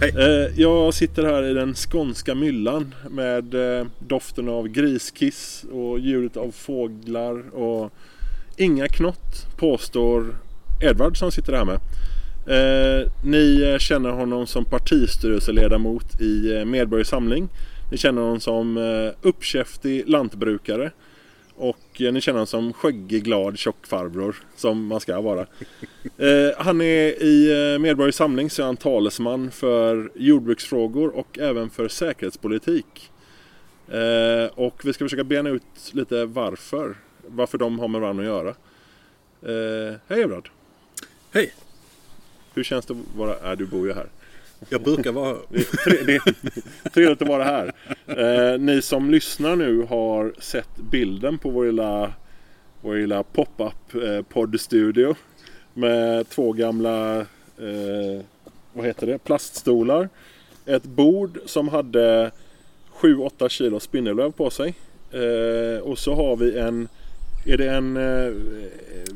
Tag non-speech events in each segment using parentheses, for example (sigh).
Hej. Eh, jag sitter här i den skånska myllan med eh, doften av griskiss och ljudet av fåglar och inga knott påstår Edvard som sitter här med. Eh, ni känner honom som partistyrelseledamot i Medborgerlig Samling. Ni känner honom som uppkäftig lantbrukare. Och eh, ni känner honom som skäggig, glad tjockfarbror som man ska vara. (laughs) Eh, han är i eh, Medborgerlig Samling så är han talesman för jordbruksfrågor och även för säkerhetspolitik. Eh, och vi ska försöka bena ut lite varför. Varför de har med varandra att göra. Eh, hej Evrard! Hej. Hur känns det att vara här? Du bor ju här. Jag brukar vara... (laughs) här. det är trevligt att vara här. Eh, ni som lyssnar nu har sett bilden på vår lilla, vår lilla pop-up eh, poddstudio. Med två gamla, eh, vad heter det, plaststolar. Ett bord som hade 7-8 kilo spindelväv på sig. Eh, och så har vi en, är det en eh,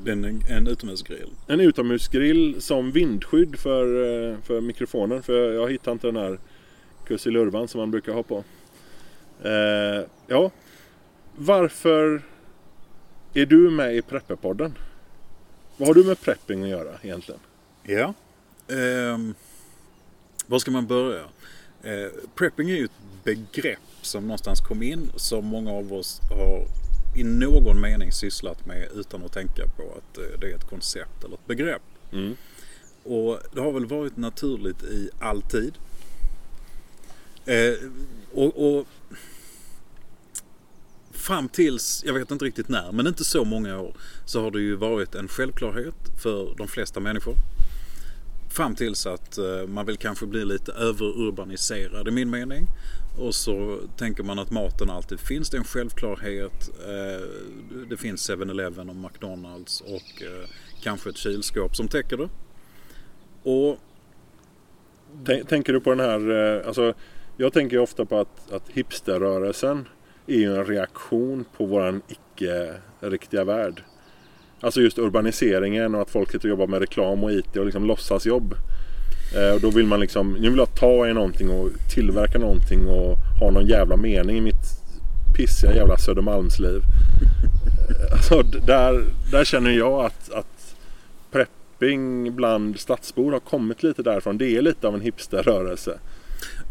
en, en utomhusgrill. en utomhusgrill som vindskydd för, eh, för mikrofonen. För jag hittar inte den här krusilurvan som man brukar ha på. Eh, ja, varför är du med i Prepperpodden? Vad har du med prepping att göra egentligen? Ja. Ehm, var ska man börja? Eh, prepping är ju ett begrepp som någonstans kom in som många av oss har i någon mening sysslat med utan att tänka på att eh, det är ett koncept eller ett begrepp. Mm. Och det har väl varit naturligt i all tid. Eh, och, och fram tills, jag vet inte riktigt när, men inte så många år så har det ju varit en självklarhet för de flesta människor. Fram tills att eh, man vill kanske bli lite överurbaniserad i min mening. Och så tänker man att maten alltid finns. Det är en självklarhet. Eh, det finns 7-Eleven och McDonalds och eh, kanske ett kylskåp som täcker det. Och Tänker du på den här, eh, alltså jag tänker ofta på att, att hipsterrörelsen är ju en reaktion på våran icke-riktiga värld. Alltså just urbaniseringen och att folk sitter och jobbar med reklam och IT och liksom låtsasjobb och då vill man liksom, nu vill jag ta i någonting och tillverka någonting och ha någon jävla mening i mitt pissiga jävla Södermalmsliv. Eh, Alltså där, där känner jag att, att prepping bland stadsbor har kommit lite därifrån. Det är lite av en hipsterrörelse.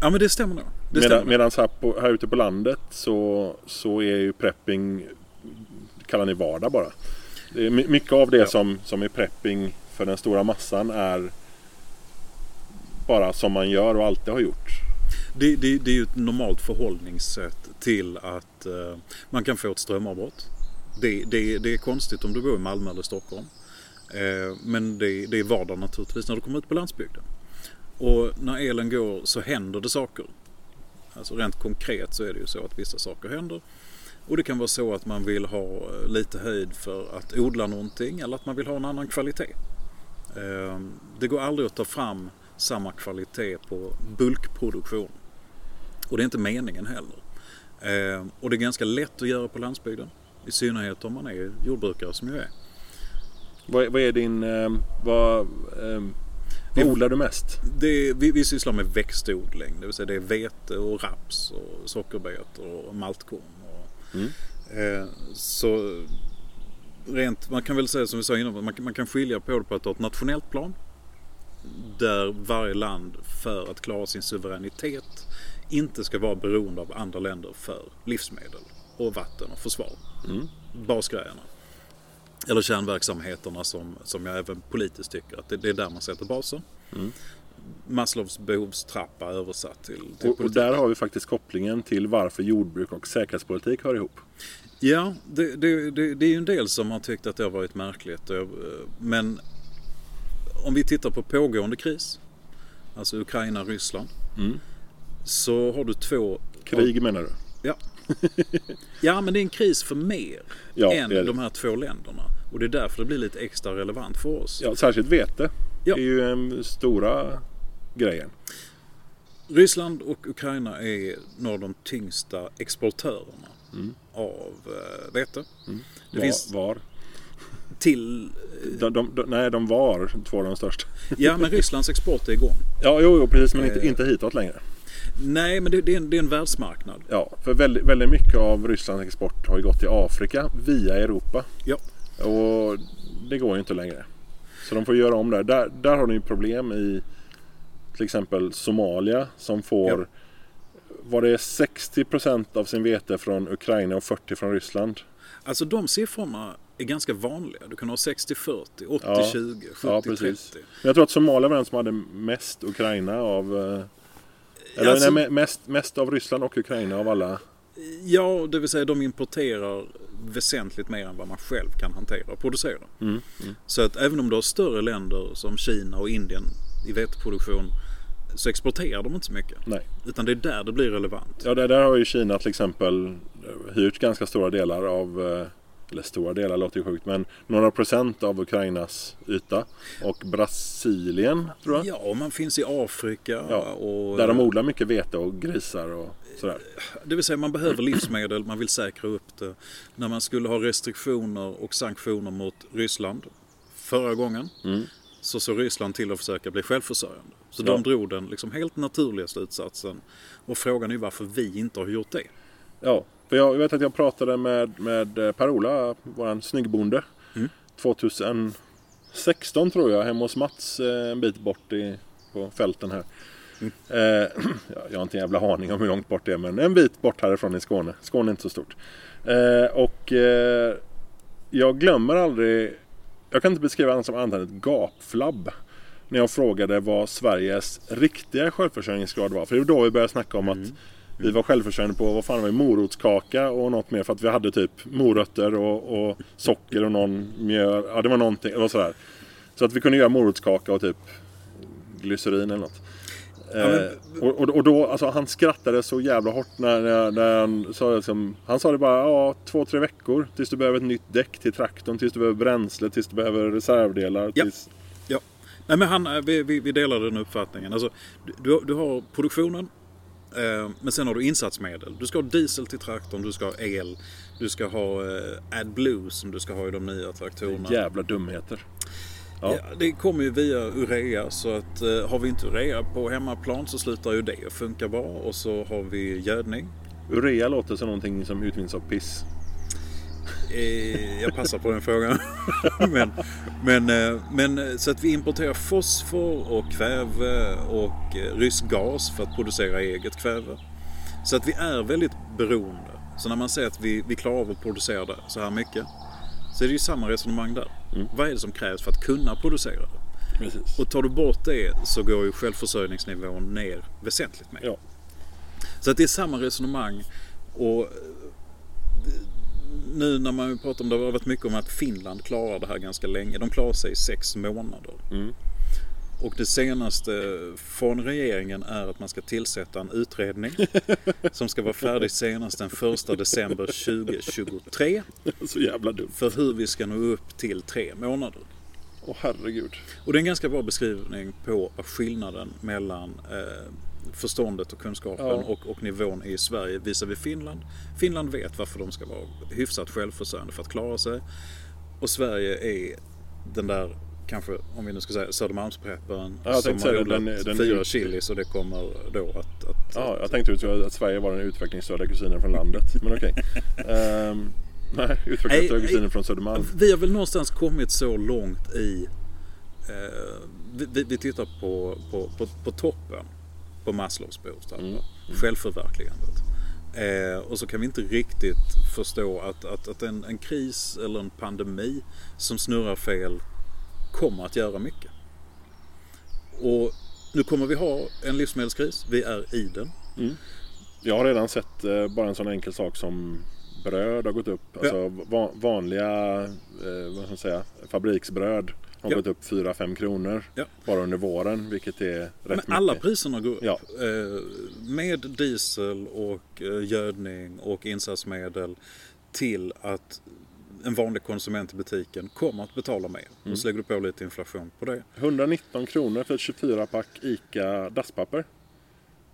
ja men det stämmer nog. Det Medan, stämmer. medan här, på, här ute på landet så, så är ju prepping, kallar ni vardag bara. Mycket av det Ja. som, som är prepping för den stora massan är bara som man gör och alltid har gjort. Det, det, det är ju ett normalt förhållningssätt till att eh, man kan få ett strömavbrott. Det, det, det är konstigt om du bor i Malmö eller Stockholm. Eh, men det, det är vardag naturligtvis när du kommer ut på landsbygden. Och när elen går så händer det saker. Alltså rent konkret så är det ju så att vissa saker händer. Och det kan vara så att man vill ha eh, lite höjd för att odla någonting eller att man vill ha en annan kvalitet. Eh, Det går aldrig att ta fram samma kvalitet på bulkproduktion. Och det är inte meningen heller. Eh, Och det är ganska lätt att göra på landsbygden. I synnerhet om man är jordbrukare som jag är. Vad, vad är din... Eh, vad, eh, vad odlar du mest? Det, vi, vi sysslar med växtodling. Det vill säga det är vete och raps och sockerbetor och maltkorn. Och, Mm. så rent, man kan väl säga som vi sa innan, man, kan- man kan skilja på det på att ha ett nationellt plan. Där varje land för att klara sin suveränitet inte ska vara beroende av andra länder för livsmedel och vatten och försvar. Mm. Basgrejerna. Eller kärnverksamheterna som, som jag även politiskt tycker att det, det är där man sätter basen. Mm. Maslows behovstrappa översatt till, till Och, och där har vi faktiskt kopplingen till varför jordbruk och säkerhetspolitik hör ihop. Ja, det, det, det, det är ju en del som har tyckt att det har varit märkligt. eh, Men om vi tittar på pågående kris, alltså Ukraina-Ryssland, Mm. så har du två... Krig menar du? Ja. ja, men det är en kris för mer Ja, än det är det. de här två länderna. Och det är därför det blir lite extra relevant för oss. Ja, särskilt vete. Ja. Det är ju en stora grejen. Ryssland och Ukraina är några av de tyngsta exportörerna Mm. av eh, vete. Det Var, finns var? Till... De, de, de, nej, de var två av de största. Ja, men Rysslands export är igång. Ja, jo, jo precis, men inte, Eh. inte hitåt längre. Nej, men det, det, är, en, det är en världsmarknad. Ja, för väldigt, väldigt mycket av Rysslands export har ju gått till Afrika via Europa. Ja. Och det går ju inte längre. Så de får göra om det. Där, där har de ju problem i till exempel Somalia som får Ja. var det 60% av sin vete från Ukraina och 40% från Ryssland. Alltså de siffrorna är ganska vanliga. Du kan ha 60-40, 80-20, Ja, 70-30. precis. Men jag tror att Somalia var den som hade mest Ukraina av eh, eller Alltså- nej, me- mest, mest av Ryssland och Ukraina av alla. Ja, det vill säga de importerar väsentligt mer än vad man själv kan hantera och producera. Mm. Så att även om du har större länder som Kina och Indien i veteproduktion så exporterar de inte så mycket. Nej. Utan det är där det blir relevant. Ja, där, där har ju Kina till exempel hyrt ganska stora delar av, eh, eller stora delar låter ju sjukt, men några procent av Ukrainas yta. Och Brasilien tror jag. Ja, och man finns i Afrika Ja, och... Där de odlar mycket vete och grisar och sådär. Det vill säga man behöver livsmedel, man vill säkra upp det. När man skulle ha restriktioner och sanktioner mot Ryssland förra gången Mm. så såg Ryssland till att försöka bli självförsörjande. Så Ja. de drog den liksom helt naturliga slutsatsen. Och frågan är varför vi inte har gjort det. Ja, för jag vet att jag pratade med, med eh, Per-Ola, våran snyggbonde. Mm. 2016 tror jag, hemma hos Mats eh, en bit bort i, på fälten här. Mm. Eh, (clears throat) ja, jag har inte en jävla aning om hur långt bort det är men en bit bort härifrån i Skåne. Skåne är inte så stort. Eh, och eh, jag glömmer aldrig, jag kan inte beskriva annat som annat än ett gapflabb. När jag frågade vad Sveriges riktiga självförsörjningsgrad var. För det var då vi började snacka om att vi var självförsörjande på, vad fan var det, morotskaka och något mer för att vi hade typ morötter och, och socker och någon mjöl. Ja, det var någonting, det var sådär. Så att vi kunde göra morotskaka och typ glycerin eller något. men- Eh, och, och, och då, alltså han skrattade så jävla hårt när, när, när han sa liksom, Han sa det bara, ja två, tre veckor tills du behöver ett nytt däck till traktorn, tills du behöver bränsle, tills du behöver reservdelar. Ja. Tills, Ja. Nej, men han, eh, vi, vi, vi delar den uppfattningen. Alltså, du- du, har produktionen men sen har du insatsmedel. Du ska ha diesel till traktorn, du ska ha el, du ska ha eh, AdBlue som du ska ha i de nya traktorerna. jävla dumheter. Ja. Ja, det kommer ju via urea så att eh, har vi inte urea på hemmaplan så slutar ju det funka bra och så har vi gödning. Urea låter som någonting som utvinns av piss. Jag passar på den frågan. (laughs) men, men, eh, men eh, så att vi importerar fosfor och kväve och eh, rysk gas för att producera eget kväve. Så att vi är väldigt beroende. Så när man säger att vi, vi klarar av att producera det så här mycket så är det ju samma resonemang där. Mm. Vad är det som krävs för att kunna producera det? Precis. Och tar du bort det så går ju självförsörjningsnivån ner väsentligt mer. Ja. Så att det är samma resonemang. Och nu när man pratar om det har varit mycket om att Finland klarar det här ganska länge. De klarar sig i sex månader. Mm. Och det senaste från regeringen är att man ska tillsätta en utredning (laughs) som ska vara färdig senast den 1 december 2023 (laughs) Så jävla dumt. för hur vi ska nå upp till tre månader. Åh herregud. Och det är en ganska bra beskrivning på skillnaden mellan eh, förståndet och kunskapen Ja. och, och nivån i Sverige visar vi Finland. Finland vet varför de ska vara hyfsat självförsörjande för att klara sig. Och Sverige är den där, kanske om vi nu ska säga Södermalmsprepparen Ja, som har odlat den- den- fyra chili så det kommer då att... att Ja, jag tänkte ut att Sverige var den utvecklingsstörda kusinen från landet. Men okej. (laughs) Ehm, nej, utvecklingsstörda kusinen från Södermalm. Vi har väl någonstans kommit så långt i... Eh, vi- vi, vi tittar på, på, på, på toppen på Maslows behovstrappa. Mm. Självförverkligandet. Eh, och så kan vi inte riktigt förstå att, att, att en, en kris eller en pandemi som snurrar fel kommer att göra mycket. Och nu kommer vi ha en livsmedelskris. Vi är i den. Jag har redan sett eh, bara en sån enkel sak som bröd har gått upp. Alltså va- vanliga eh, vad ska man säga, fabriksbröd har Ja. gått upp 4-5 kronor Ja. bara under våren. Vilket är rätt Men mycket. alla priserna går upp. Ja. Eh, med diesel och eh, gödning och insatsmedel till att en vanlig konsument i butiken kommer att betala mer. Mm. Och så lägger du på lite inflation på det. 119 kronor för ett 24-pack ICA dasspapper.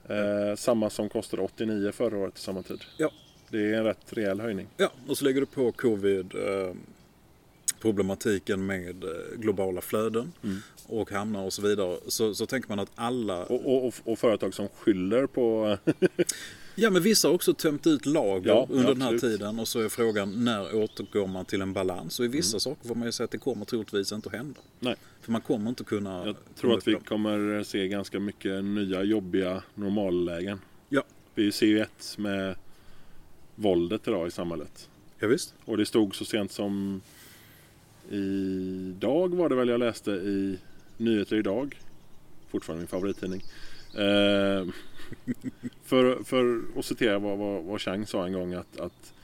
Eh, samma som kostade 89 förra året i samma tid. Ja. Det är en rätt rejäl höjning. Ja, och så lägger du på covid, eh, problematiken med eh, globala flöden och hamnar och så vidare. Så, så tänker man att alla... Och, och, och, företag som skyller på... Ja men vissa har också tömt ut lager Ja, under den här absolut. tiden och så är frågan när återgår man till en balans? Och i vissa Mm. saker får man ju säga att det kommer troligtvis inte att hända. Nej, För man kommer inte kunna... jag tror att vi upp kommer se ganska mycket nya jobbiga normallägen. Ja. Vi ser ju ett med våldet idag i samhället. Ja, visst. Och det stod så sent som idag var det väl jag läste i Nyheter idag. Fortfarande min favorittidning. Eh, (laughs) för, för att citera vad, vad, vad Chang sa en gång att, att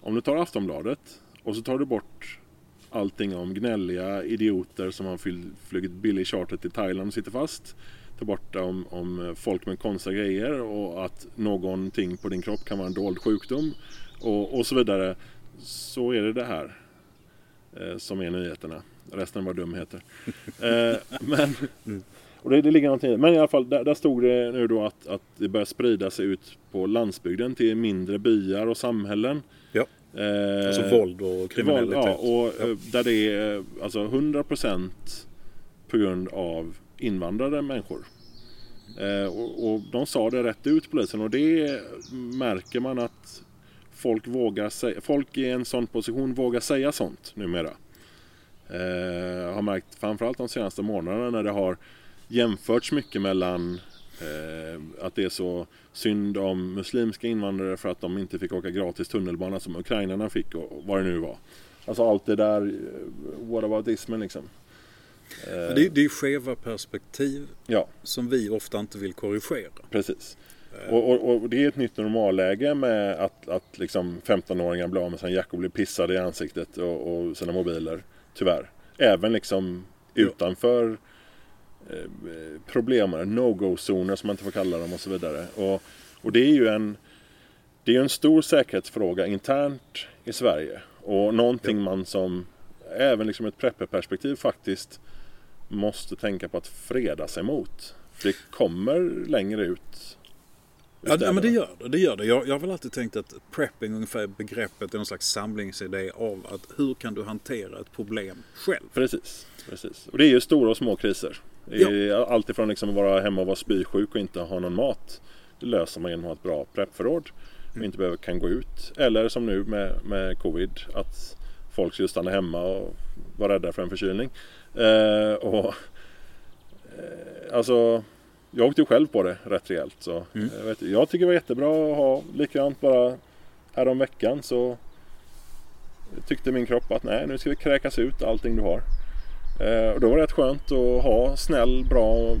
om du tar Aftonbladet och så tar du bort allting om gnälliga idioter som har flugit billig charter till Thailand och sitter fast. Ta bort om, om folk med konstiga grejer och att någonting på din kropp kan vara en dold sjukdom och, och så vidare. Så är det det här som är nyheterna. Resten var dumheter. eh, men, och det, det ligger någonting i. Men i alla fall, där, där stod det nu då att, att det börjar sprida sig ut på landsbygden till mindre byar och samhällen. Ja. Eh, Alltså våld och Våld, kriminalitet. ja, och eh, där det är eh, alltså 100% på grund av invandrade människor. Eh, och, och de sa det rätt ut polisen och det märker man att folk vågar säga, folk i en sån position vågar säga sånt numera. Eh, har märkt framförallt de senaste månaderna när det har jämförts mycket mellan eh, att det är så synd om muslimska invandrare för att de inte fick åka gratis tunnelbana som ukrainarna fick och vad det nu var. Alltså allt det där, eh, what about ismen liksom. Eh, Det, det är skeva perspektiv Ja, som vi ofta inte vill korrigera. precis. Och, och, och det är ett nytt normalläge med att, att liksom 15-åringar blir av med sina jackor och blir pissade i ansiktet och, och sina mobiler. Tyvärr. Även liksom utanför eh, problemer, no-go-zoner som man inte får kalla dem och så vidare. Och, och det är ju en, det är en stor säkerhetsfråga internt i Sverige. Och någonting man som, även liksom ett prepperperspektiv faktiskt måste tänka på att freda sig mot. För det kommer längre ut. Ja, ja men det gör det. det, gör det. Jag, jag har väl alltid tänkt att prepping ungefär begreppet är någon slags samlingsidé av att hur kan du hantera ett problem själv? Precis, precis. Och det är ju stora och små kriser. Det är Allt ifrån liksom att vara hemma och vara spysjuk och inte ha någon mat. Det löser man genom att ha ett bra preppförråd. Och inte behöver kan gå ut. Eller som nu med, med covid. Att folk skulle stanna hemma och vara rädda för en förkylning. Eh, och, eh, alltså, jag åkte ju själv på det rätt rejält. Så, Mm. jag, vet, jag tycker det var jättebra att ha likadant bara härom veckan så tyckte min kropp att nej nu ska vi kräkas ut allting du har. Eh, och då var det rätt skönt att ha snäll, bra,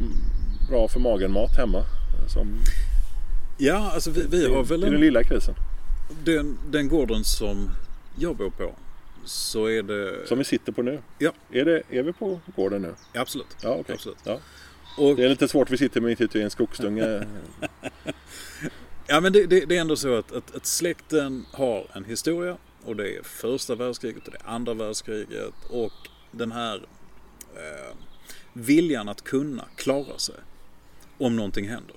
bra för magen-mat hemma. Som, Ja, alltså vi, vi har väl I den en, lilla krisen. den, den gården som jag bor på så är det... Som vi sitter på nu. Ja. Är, det, är vi på gården nu? Absolut. Ja, okej. Absolut. Ja. Och, Det är lite svårt, vi sitter mitt ute i en skogsdunge. (laughs) ja, men det, det, det är ändå så att, att, att släkten har en historia och det är första världskriget och det är andra världskriget och den här eh, viljan att kunna klara sig om någonting händer.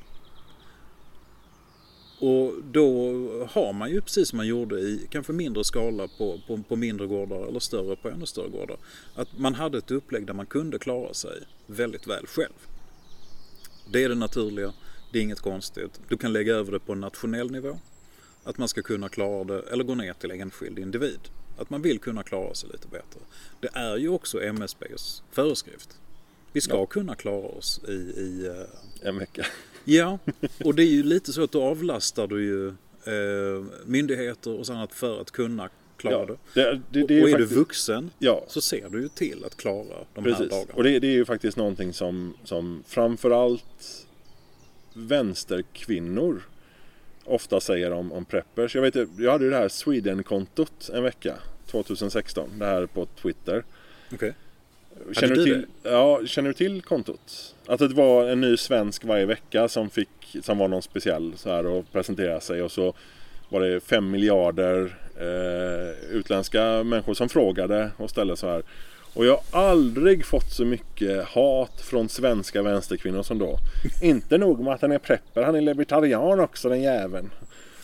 Och då har man ju precis som man gjorde i kanske mindre skala på, på, på mindre gårdar eller större på ännu större gårdar. Att man hade ett upplägg där man kunde klara sig väldigt väl själv. Det är det naturliga, det är inget konstigt. Du kan lägga över det på en nationell nivå. Att man ska kunna klara det, eller gå ner till enskild individ. Att man vill kunna klara sig lite bättre. Det är ju också MSBs föreskrift. Vi ska Ja. kunna klara oss i, i eh, en vecka. Ja, och det är ju lite så att då avlastar du ju eh, myndigheter och sånt för att kunna klara det. det, det, Och är är, ju du faktiskt- vuxen Ja, så ser du ju till att klara de här precis. dagarna. Och det, det är ju faktiskt någonting som, som framförallt vänsterkvinnor ofta säger om, om preppers. Jag, vet, jag hade ju det här Sweden-kontot en vecka 2016. Det här på Twitter. Okej. Känner du du, till, ja, känner du till kontot? Att det var en ny svensk varje vecka som, fick, som var någon speciell så här och presenterade sig och så var det fem miljarder eh, utländska människor som frågade och ställde så här. Och jag har aldrig fått så mycket hat från svenska vänsterkvinnor som då. (laughs) Inte nog med att han är prepper, han är libertarian också den jäveln.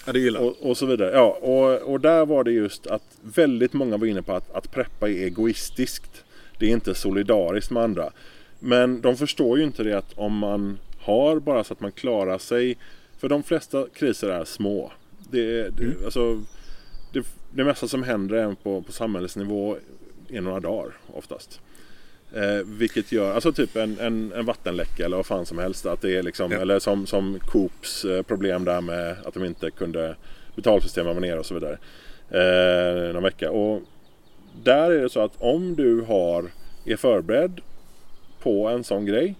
Ja, det gillar och, och så vidare. Ja, och, och där var det just att väldigt många var inne på att, att preppa är egoistiskt. Det är inte solidariskt med andra. Men de förstår ju inte det att om man har bara så att man klarar sig. För de flesta kriser är små. Det, det, Mm. alltså, det, mesta som händer även på, på samhällsnivå är några dagar oftast. Eh, vilket gör, alltså typ en, en, en vattenläcka eller vad fan som helst. Att det är liksom, Ja. Eller som, som Coops eh, problem där med att de inte kunde betalsystemet var nere och så vidare. Eh, någon vecka. Och där är det så att om du har, är förberedd på en sån grej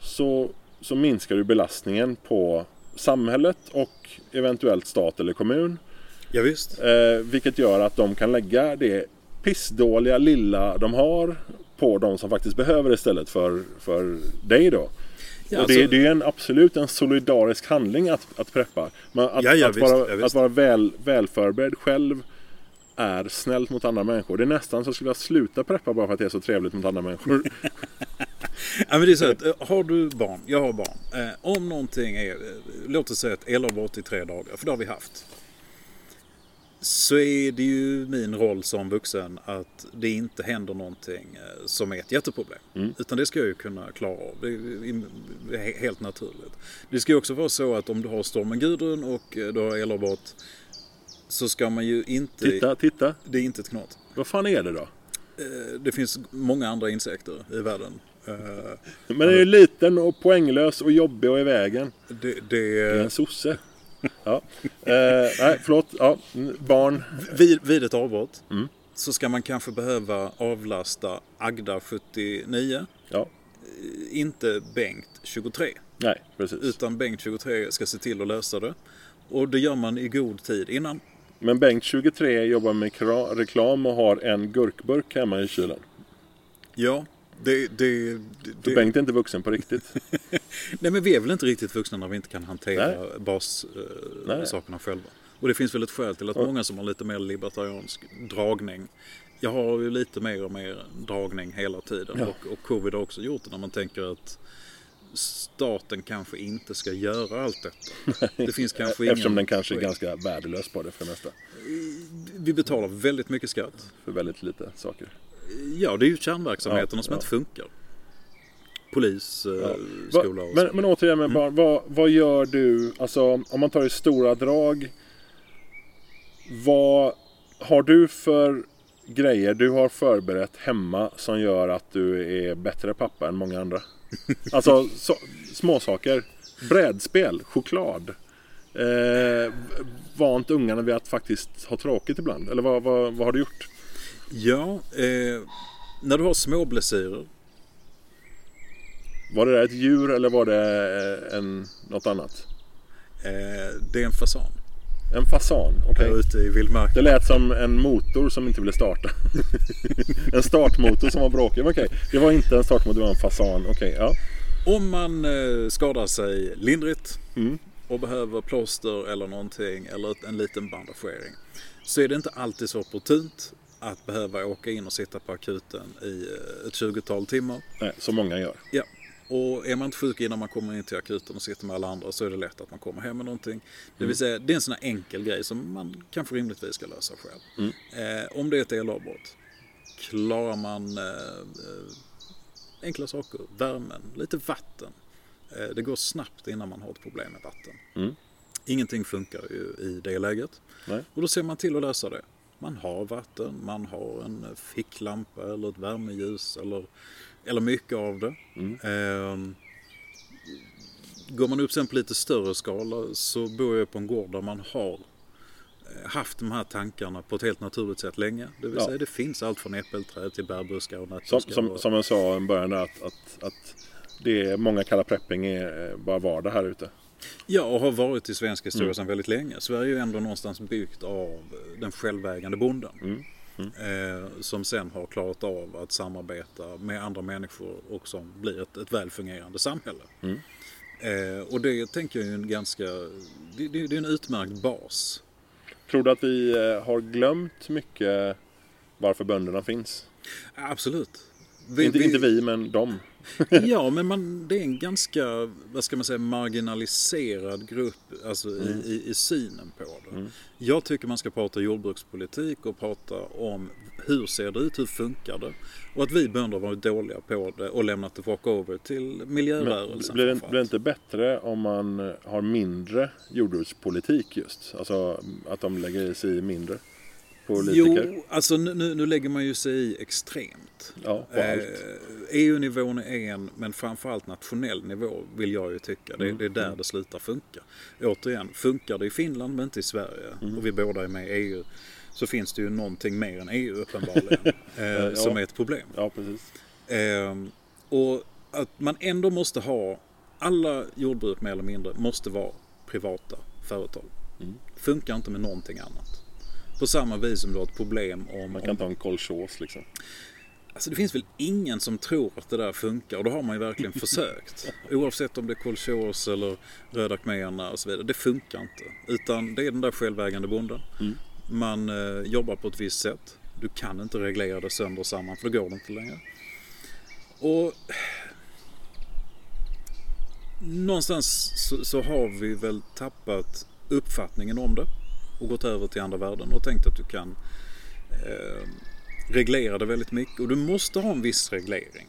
så, så minskar du belastningen på samhället och eventuellt stat eller kommun. Ja, visst. Eh, vilket gör att de kan lägga det pissdåliga lilla de har på de som faktiskt behöver det istället för, för dig då. Ja, och det, alltså- det är en, absolut en solidarisk handling att, att preppa. Men att, Ja, ja, att, visst, vara, att vara väl, välförberedd själv är snällt mot andra människor. Det är nästan så skulle jag sluta preppa bara för att det är så trevligt mot andra människor. (laughs) Ja, men det är så att, eh, har du barn, jag har barn. Eh, om någonting är, eh, låt oss säga ett elavbrott i tre dagar, för det har vi haft. Så är det ju min roll som vuxen att det inte händer någonting eh, som är ett jätteproblem. Mm. Utan det ska jag ju kunna klara av. Det är helt naturligt. Det ska ju också vara så att om du har stormen Gudrun och eh, du har elavbrott så ska man ju inte... titta, titta. Det är inte ett knat. Vad fan är det då? Eh, Det finns många andra insekter i världen. Men den är ju liten och poänglös och jobbig och i vägen. Det, Det är det, en sosse. Ja. Eh, nej, förlåt. Ja, barn. vid, vid ett avbrott Mm. så ska man kanske behöva avlasta Agda 79, Ja, inte Bengt 23. nej, precis. Utan Bengt 23 ska se till att lösa det. Och det gör man i god tid innan. Men Bengt 23 jobbar med reklam och har en gurkburk hemma i kylen. Ja, det... det, det, det Bengt är inte vuxen på riktigt. (laughs) nej men vi är väl inte riktigt vuxna när vi inte kan hantera bassakerna sakerna själva. Och det finns väl ett skäl till att många som har lite mer libertariansk dragning jag har ju lite mer och mer dragning hela tiden Ja. och, och covid har också gjort det när man tänker att staten kanske inte ska göra allt detta. Det finns kanske ingen Eftersom den kanske är ganska värdelös på det för det mesta. Vi betalar väldigt mycket skatt. För väldigt lite saker. Ja, det är ju kärnverksamheterna Ja, som ja. inte funkar. Polis, eh, Ja. skola och men, så. men återigen med barn, vad, vad gör du, alltså om man tar i stora drag. Vad har du för grejer du har förberett hemma som gör att du är bättre pappa än många andra? (laughs) Alltså så, småsaker. Brädspel, choklad. Eh, vant ungarna vid att faktiskt ha tråkigt ibland? Eller vad, vad, vad har du gjort? Ja, eh, när du har små blessyrer. Var det där ett djur eller var det eh, en, något annat? Eh, det är en fasan. En fasan, okej. Där ute i vildmarken. Det lät som en motor som inte ville starta. (laughs) en startmotor som var bråkig. Okej, det var inte en startmotor, det var en fasan. Okej, ja. Om man eh, skadar sig lindrigt Mm. och behöver plåster eller någonting eller en liten bandagering. Så är det inte alltid så opportunt att behöva åka in och sitta på akuten i eh, ett 20-tal timmar. Nej, som många gör. Ja. Och är man inte sjuk innan man kommer in till akuten och sitter med alla andra så är det lätt att man kommer hem med någonting. Det Mm. vill säga, det är en sån här enkel grej som man kanske rimligtvis ska lösa själv. Mm. Eh, om det är ett elavbrott, klarar man eh, eh, enkla saker, värmen, lite vatten. Eh, det går snabbt innan man har ett problem med vatten. Mm. Ingenting funkar ju i det läget. Nej. Och då ser man till att lösa det. Man har vatten, man har en ficklampa eller ett värmeljus eller, eller mycket av det. Mm. Ehm, går man upp sen på lite större skala så bor jag på en gård där man har eh, haft de här tankarna på ett helt naturligt sätt länge. Det vill Ja. säga det finns allt från äppelträd till bärbuskar och Som, nötbuskar. som, och- som jag sa i början där, att, att, att det många kallar prepping är eh, bara vardag här ute. Ja, och har varit i svensk historia Mm. sedan väldigt länge. Sverige är ju ändå någonstans byggt av den självägande bonden. Mm. Eh, som sen har klarat av att samarbeta med andra människor och som blir ett, ett välfungerande samhälle. Mm. Eh, och det tänker jag är en ganska, det, det, det är en utmärkt bas. Tror du att vi eh, har glömt mycket varför bönderna finns? Absolut. Vi- inte, vi- inte vi, men de. (laughs) Ja, men man, det är en ganska, vad ska man säga, marginaliserad grupp alltså i, i, i synen på det. Jag tycker man ska prata jordbrukspolitik och prata om hur ser det ut, hur funkar det? Och att vi bönder varit dåliga på det och lämnat det walkover till miljörörelsen. blir, det, blir det inte bättre om man har mindre jordbrukspolitik just? Alltså att de lägger sig i mindre politiker? Jo, alltså nu, nu, lägger man ju sig i extremt. Ja, på allt. Eh, EU-nivån är en, men framförallt nationell nivå vill jag ju tycka. Det, Mm. det är där det slutar funka. Återigen, funkar det i Finland men inte i Sverige Mm. och vi båda är med i EU så finns det ju någonting mer än EU uppenbarligen (laughs) eh, Ja. som är ett problem. Ja, precis. Ehm, och att man ändå måste ha, alla jordbruk mer eller mindre måste vara privata företag. Mm. Funkar inte med någonting annat. På samma vis som du har ett problem om... Man kan ta en kolchos liksom. Alltså det finns väl ingen som tror att det där funkar och då har man ju verkligen (laughs) försökt. Oavsett om det är kolchos eller röda khmererna och så vidare. Det funkar inte. Utan det är den där självägande bonden. Mm. Man eh, jobbar på ett visst sätt. Du kan inte reglera det sönder och samman för då går det inte längre. Och någonstans så, så har vi väl tappat uppfattningen om det och gått över till andra världen och tänkt att du kan eh, reglera det väldigt mycket och du måste ha en viss reglering.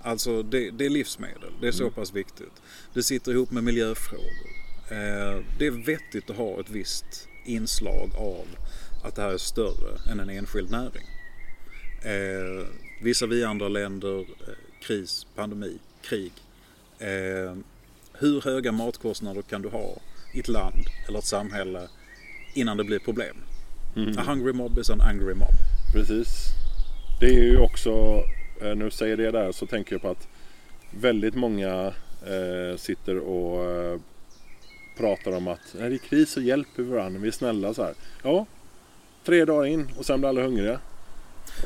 Alltså det, det är livsmedel, det är så pass viktigt. Det sitter ihop med miljöfrågor. Eh, det är vettigt att ha ett visst inslag av att det här är större än en enskild näring. Eh, vissa vi andra länder, eh, kris, pandemi, krig. Eh, hur höga matkostnader kan du ha i ett land eller ett samhälle innan det blir problem? A hungry mob is an angry mob. Precis. Det är ju också, eh, när du säger det där så tänker jag på att väldigt många eh, sitter och eh, pratar om att när det är kris så hjälper vi varandra, vi är snälla så här. Ja, tre dagar in och sen blir alla hungriga.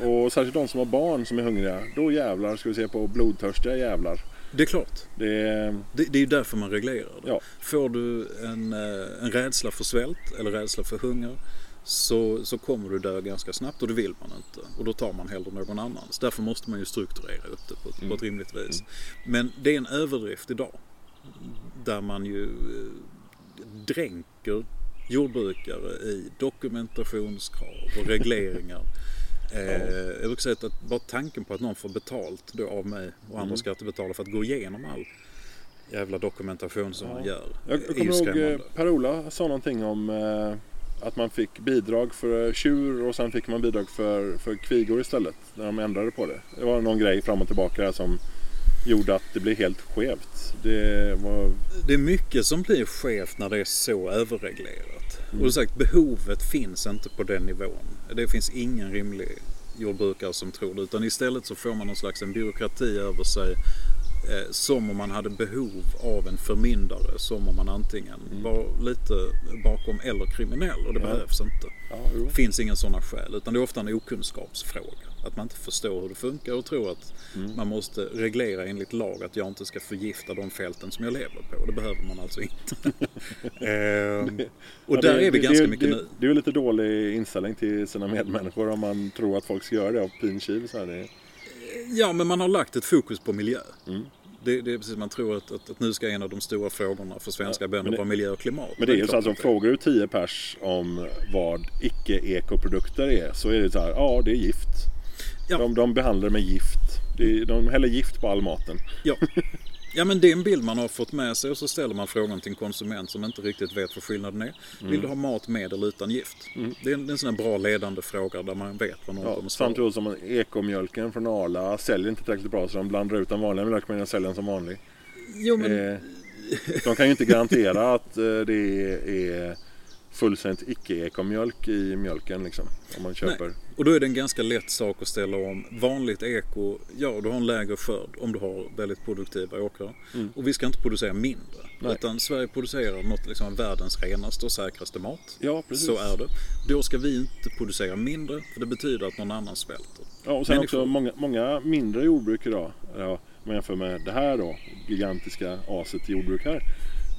Och särskilt de som har barn som är hungriga, då jävlar ska vi se på blodtörstiga jävlar. Det är klart. Det är, Det, det är ju därför man reglerar det. Ja. Får du en, eh, en rädsla för svält eller rädsla för hunger så, så kommer du dö ganska snabbt och det vill man inte. Och då tar man hellre någon annans. Därför måste man ju strukturera upp det på ett, på ett rimligt vis. Men det är en överdrift idag. Där man ju eh, dränker jordbrukare i dokumentationskrav och regleringar. (laughs) Eh, jag brukar säga att bara tanken på att någon får betalt då av mig och andra skattebetalare för att gå igenom all jävla dokumentation som man gör. Jag, jag kommer ihåg eh. Per-Ola sa någonting om eh, att man fick bidrag för tjur och sen fick man bidrag för, för kvigor istället. När de ändrade på det. Det var någon grej fram och tillbaka där som gjorde att det blev helt skevt. Det var... Det är mycket som blir skevt när det är så överreglerat. Mm. Och som sagt, behovet finns inte på den nivån. Det finns ingen rimlig jordbrukare som tror det. Utan istället så får man någon slags en byråkrati över sig. Eh, som om man hade behov av en förmyndare. Som om man antingen var lite bakom eller kriminell. Och det Mm. Ja. behövs inte. Ja, finns inga sådana skäl. Utan det är ofta en okunskapsfråga. Att man inte förstår hur det funkar och tror att Mm. man måste reglera enligt lag att jag inte ska förgifta de fälten som jag lever på. Det behöver man alltså inte. (laughs) ehm, och Ja, där det- är vi det- ganska det, mycket nu. Det är ju lite dålig inställning till sina medmänniskor om man tror att folk ska göra det av här. Det, Ja, men man har lagt ett fokus på miljö. Mm. Det, det är precis man tror att, att, att nu ska en av de stora frågorna för svenska Ja, bönder vara miljö och klimat. men det är ju så att om frågar du 10 pers om vad icke-ekoprodukter är så är det så här, ja det är gift. Ja. De, de behandlar med gift. Är, de häller gift på all maten. Ja. (laughs) ja, men det är en bild man har fått med sig och så ställer man frågan till en konsument som inte riktigt vet vad skillnaden är. Mm. Vill du ha mat med eller utan gift? Det, är en, det är en sån här bra ledande fråga där man vet vad någon Ja, samtidigt som ekomjölken från Arla säljer inte tillräckligt bra så de blandar ut den vanliga mjölken men säljer den som vanlig. Jo, men Eh, de kan ju inte garantera att eh, det är fullständigt icke-ekomjölk i mjölken liksom. Om man köper. Och då är det en ganska lätt sak att ställa om. Vanligt eko, ja du har en lägre skörd om du har väldigt produktiva åkrar. Och vi ska inte producera mindre. Mm. Nej. Utan Sverige producerar något liksom världens renaste och säkraste mat. Ja, precis. Så är det. Då ska vi inte producera mindre för det betyder att någon annan svälter. Ja, och sen Människor. också många, många mindre jordbruk idag. Ja, om man jämför med det här då, gigantiska aset jordbruk här.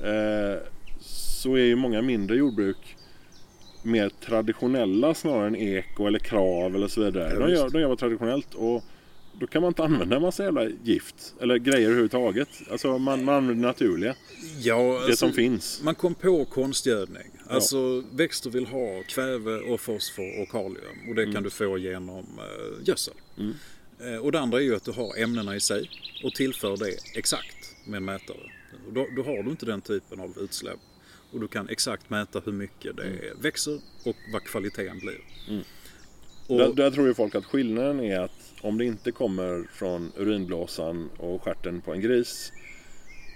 Eh, så är ju många mindre jordbruk mer traditionella snarare än eko eller krav eller så vidare. Ja, de, gör, de jobbar traditionellt och då kan man inte använda en massa jävla gift. Eller grejer överhuvudtaget. Alltså man, man använder det naturliga. Ja, Det alltså, som finns. Man kom på konstgödning. Alltså växter vill ha kväve och fosfor och kalium och det kan du få genom eh, gödsel. Eh, och det andra är ju att du har ämnena i sig och tillför det exakt med en mätare. Och då, då har du inte den typen av utsläpp. Och du kan exakt mäta hur mycket det växer och vad kvaliteten blir. Och, Där, där tror ju folk att skillnaden är att om det inte kommer från urinblåsan och stjärten på en gris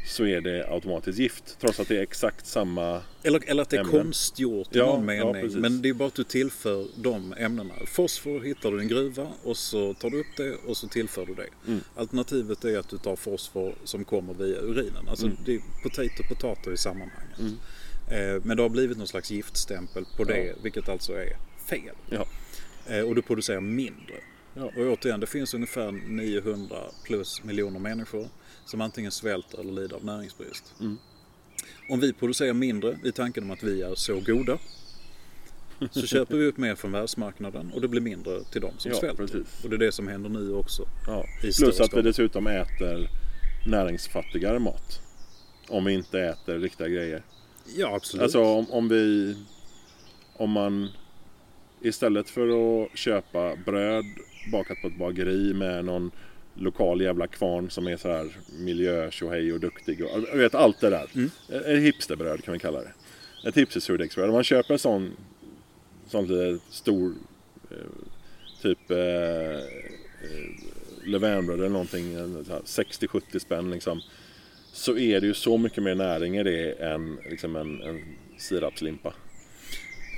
så är det automatiskt gift. Trots att det är exakt samma... Eller, eller att det är ämnen. konstgjort i Ja, någon ja, mening. precis. men det är bara att du tillför de ämnena. Fosfor hittar du i en gruva och så tar du upp det och så tillför du det. Mm. Alternativet är att du tar fosfor som kommer via urinen. Alltså Mm. det är potato potato i sammanhanget. Eh, men det har blivit någon slags giftstämpel på det, vilket alltså är fel. Ja. Eh, och du producerar mindre. Ja. Och återigen, det finns ungefär 900 plus miljoner människor som antingen svälter eller lider av näringsbrist. Mm. Om vi producerar mindre i tanken om att vi är så goda så (laughs) köper vi upp mer från världsmarknaden och det blir mindre till de som Ja, svälter. precis. Och det är det som händer nu också. Ja. Plus att vi dessutom äter näringsfattigare mat. Om vi inte äter riktiga grejer. Ja, absolut. Alltså om, om vi... Om man istället för att köpa bröd bakat på ett bageri med någon lokal jävla kvarn som är så här miljö och duktig och jag vet allt det där. Mm. Ett hipsterbröd kan vi kalla det. Ett hipstersurdegsbröd. Om man köper en sån, sån lite stor eh, typ eh, eh, levainbröd eller någonting, en så här 60-70 spänn liksom. Så är det ju så mycket mer näring i det än liksom en, en sirapslimpa.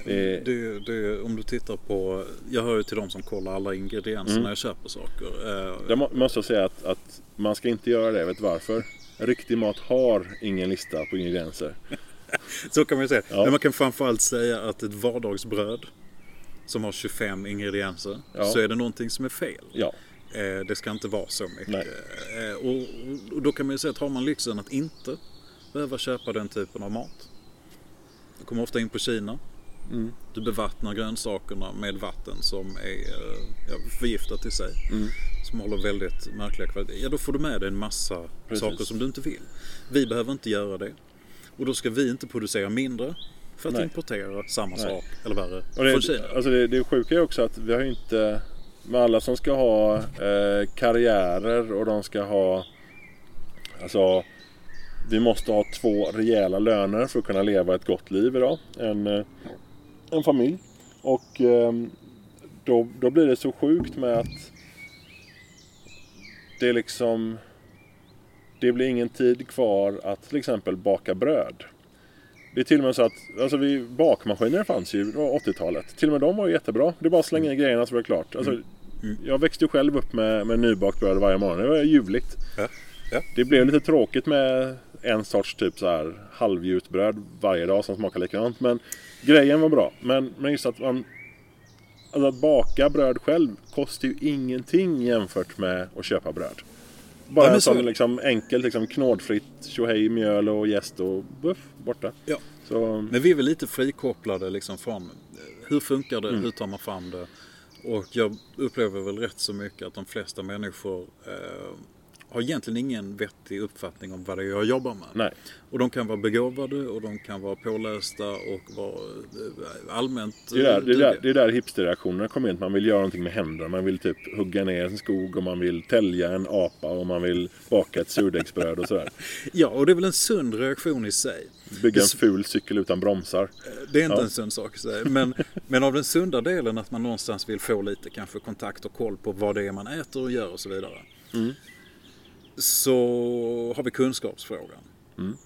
Det är, Det, det, om du tittar på, jag hör ju till de som kollar alla ingredienser Mm. när jag köper saker. Eh, Jag må, måste jag säga att, att man ska inte göra det. Vet du varför? Riktig mat har ingen lista på ingredienser. (laughs) Så kan man ju säga. Ja. Men man kan framförallt säga att ett vardagsbröd som har 25 ingredienser Ja. så är det någonting som är fel. Ja, Eh, det ska inte vara så mycket. Eh, och, och då kan man ju säga att har man lyxen att inte behöva köpa den typen av mat. Du kommer ofta in på Kina. Mm. Du bevattnar grönsakerna med vatten som är eh, ja, förgiftat i sig. Mm. Som håller väldigt märkliga kvaliteter. Ja, då får du med dig en massa Precis. saker som du inte vill. Vi behöver inte göra det. Och då ska vi inte producera mindre för att Nej. importera samma Nej. sak, eller värre, och från Kina. alltså det, det sjuka är också att vi har inte... Med alla som ska ha eh, karriärer och de ska ha... Alltså... Vi måste ha två rejäla löner för att kunna leva ett gott liv idag. En, eh, en familj. Och eh, då, då blir det så sjukt med att det är liksom... Det blir ingen tid kvar att till exempel baka bröd. Det är till och med så att alltså vi, bakmaskiner fanns ju, var 80-talet. Till och med de var ju jättebra. Det är bara att slänga i grejerna så var det klart. Alltså, Mm. Jag växte ju själv upp med, med nybakt bröd varje morgon. Det var ljuvligt. Ja. Ja. Det blev lite tråkigt med en sorts typ så här halvgjutbröd varje dag som smakar likadant. Men grejen var bra. Men, men just att man... Alltså att baka bröd själv kostar ju ingenting jämfört med att köpa bröd. Bara Ja, en så- sån liksom enkelt, liksom knådfritt tjohej, mjöl och jäst och buff, borta. Ja. Så, Men vi är väl lite frikopplade liksom från eh, hur funkar det, Mm. hur tar man fram det? Och jag upplever väl rätt så mycket att de flesta människor eh, har egentligen ingen vettig uppfattning om vad det är jag jobbar med. nej. Och de kan vara begåvade och de kan vara pålästa och vara eh, allmänt Det är där, eh, det är där, det är där hipsterreaktionerna kommer in. Man vill göra någonting med händerna. Man vill typ hugga ner en skog och man vill tälja en apa och man vill baka ett surdegsbröd och sådär. (laughs) Ja, och det är väl en sund reaktion i sig. Bygga en ful cykel utan bromsar. Det är inte Ja. en sund sak i sig. Men, (laughs) men av den sunda delen att man någonstans vill få lite kanske kontakt och koll på vad det är man äter och gör och så vidare. Mm. Så har vi kunskapsfrågan. Mm.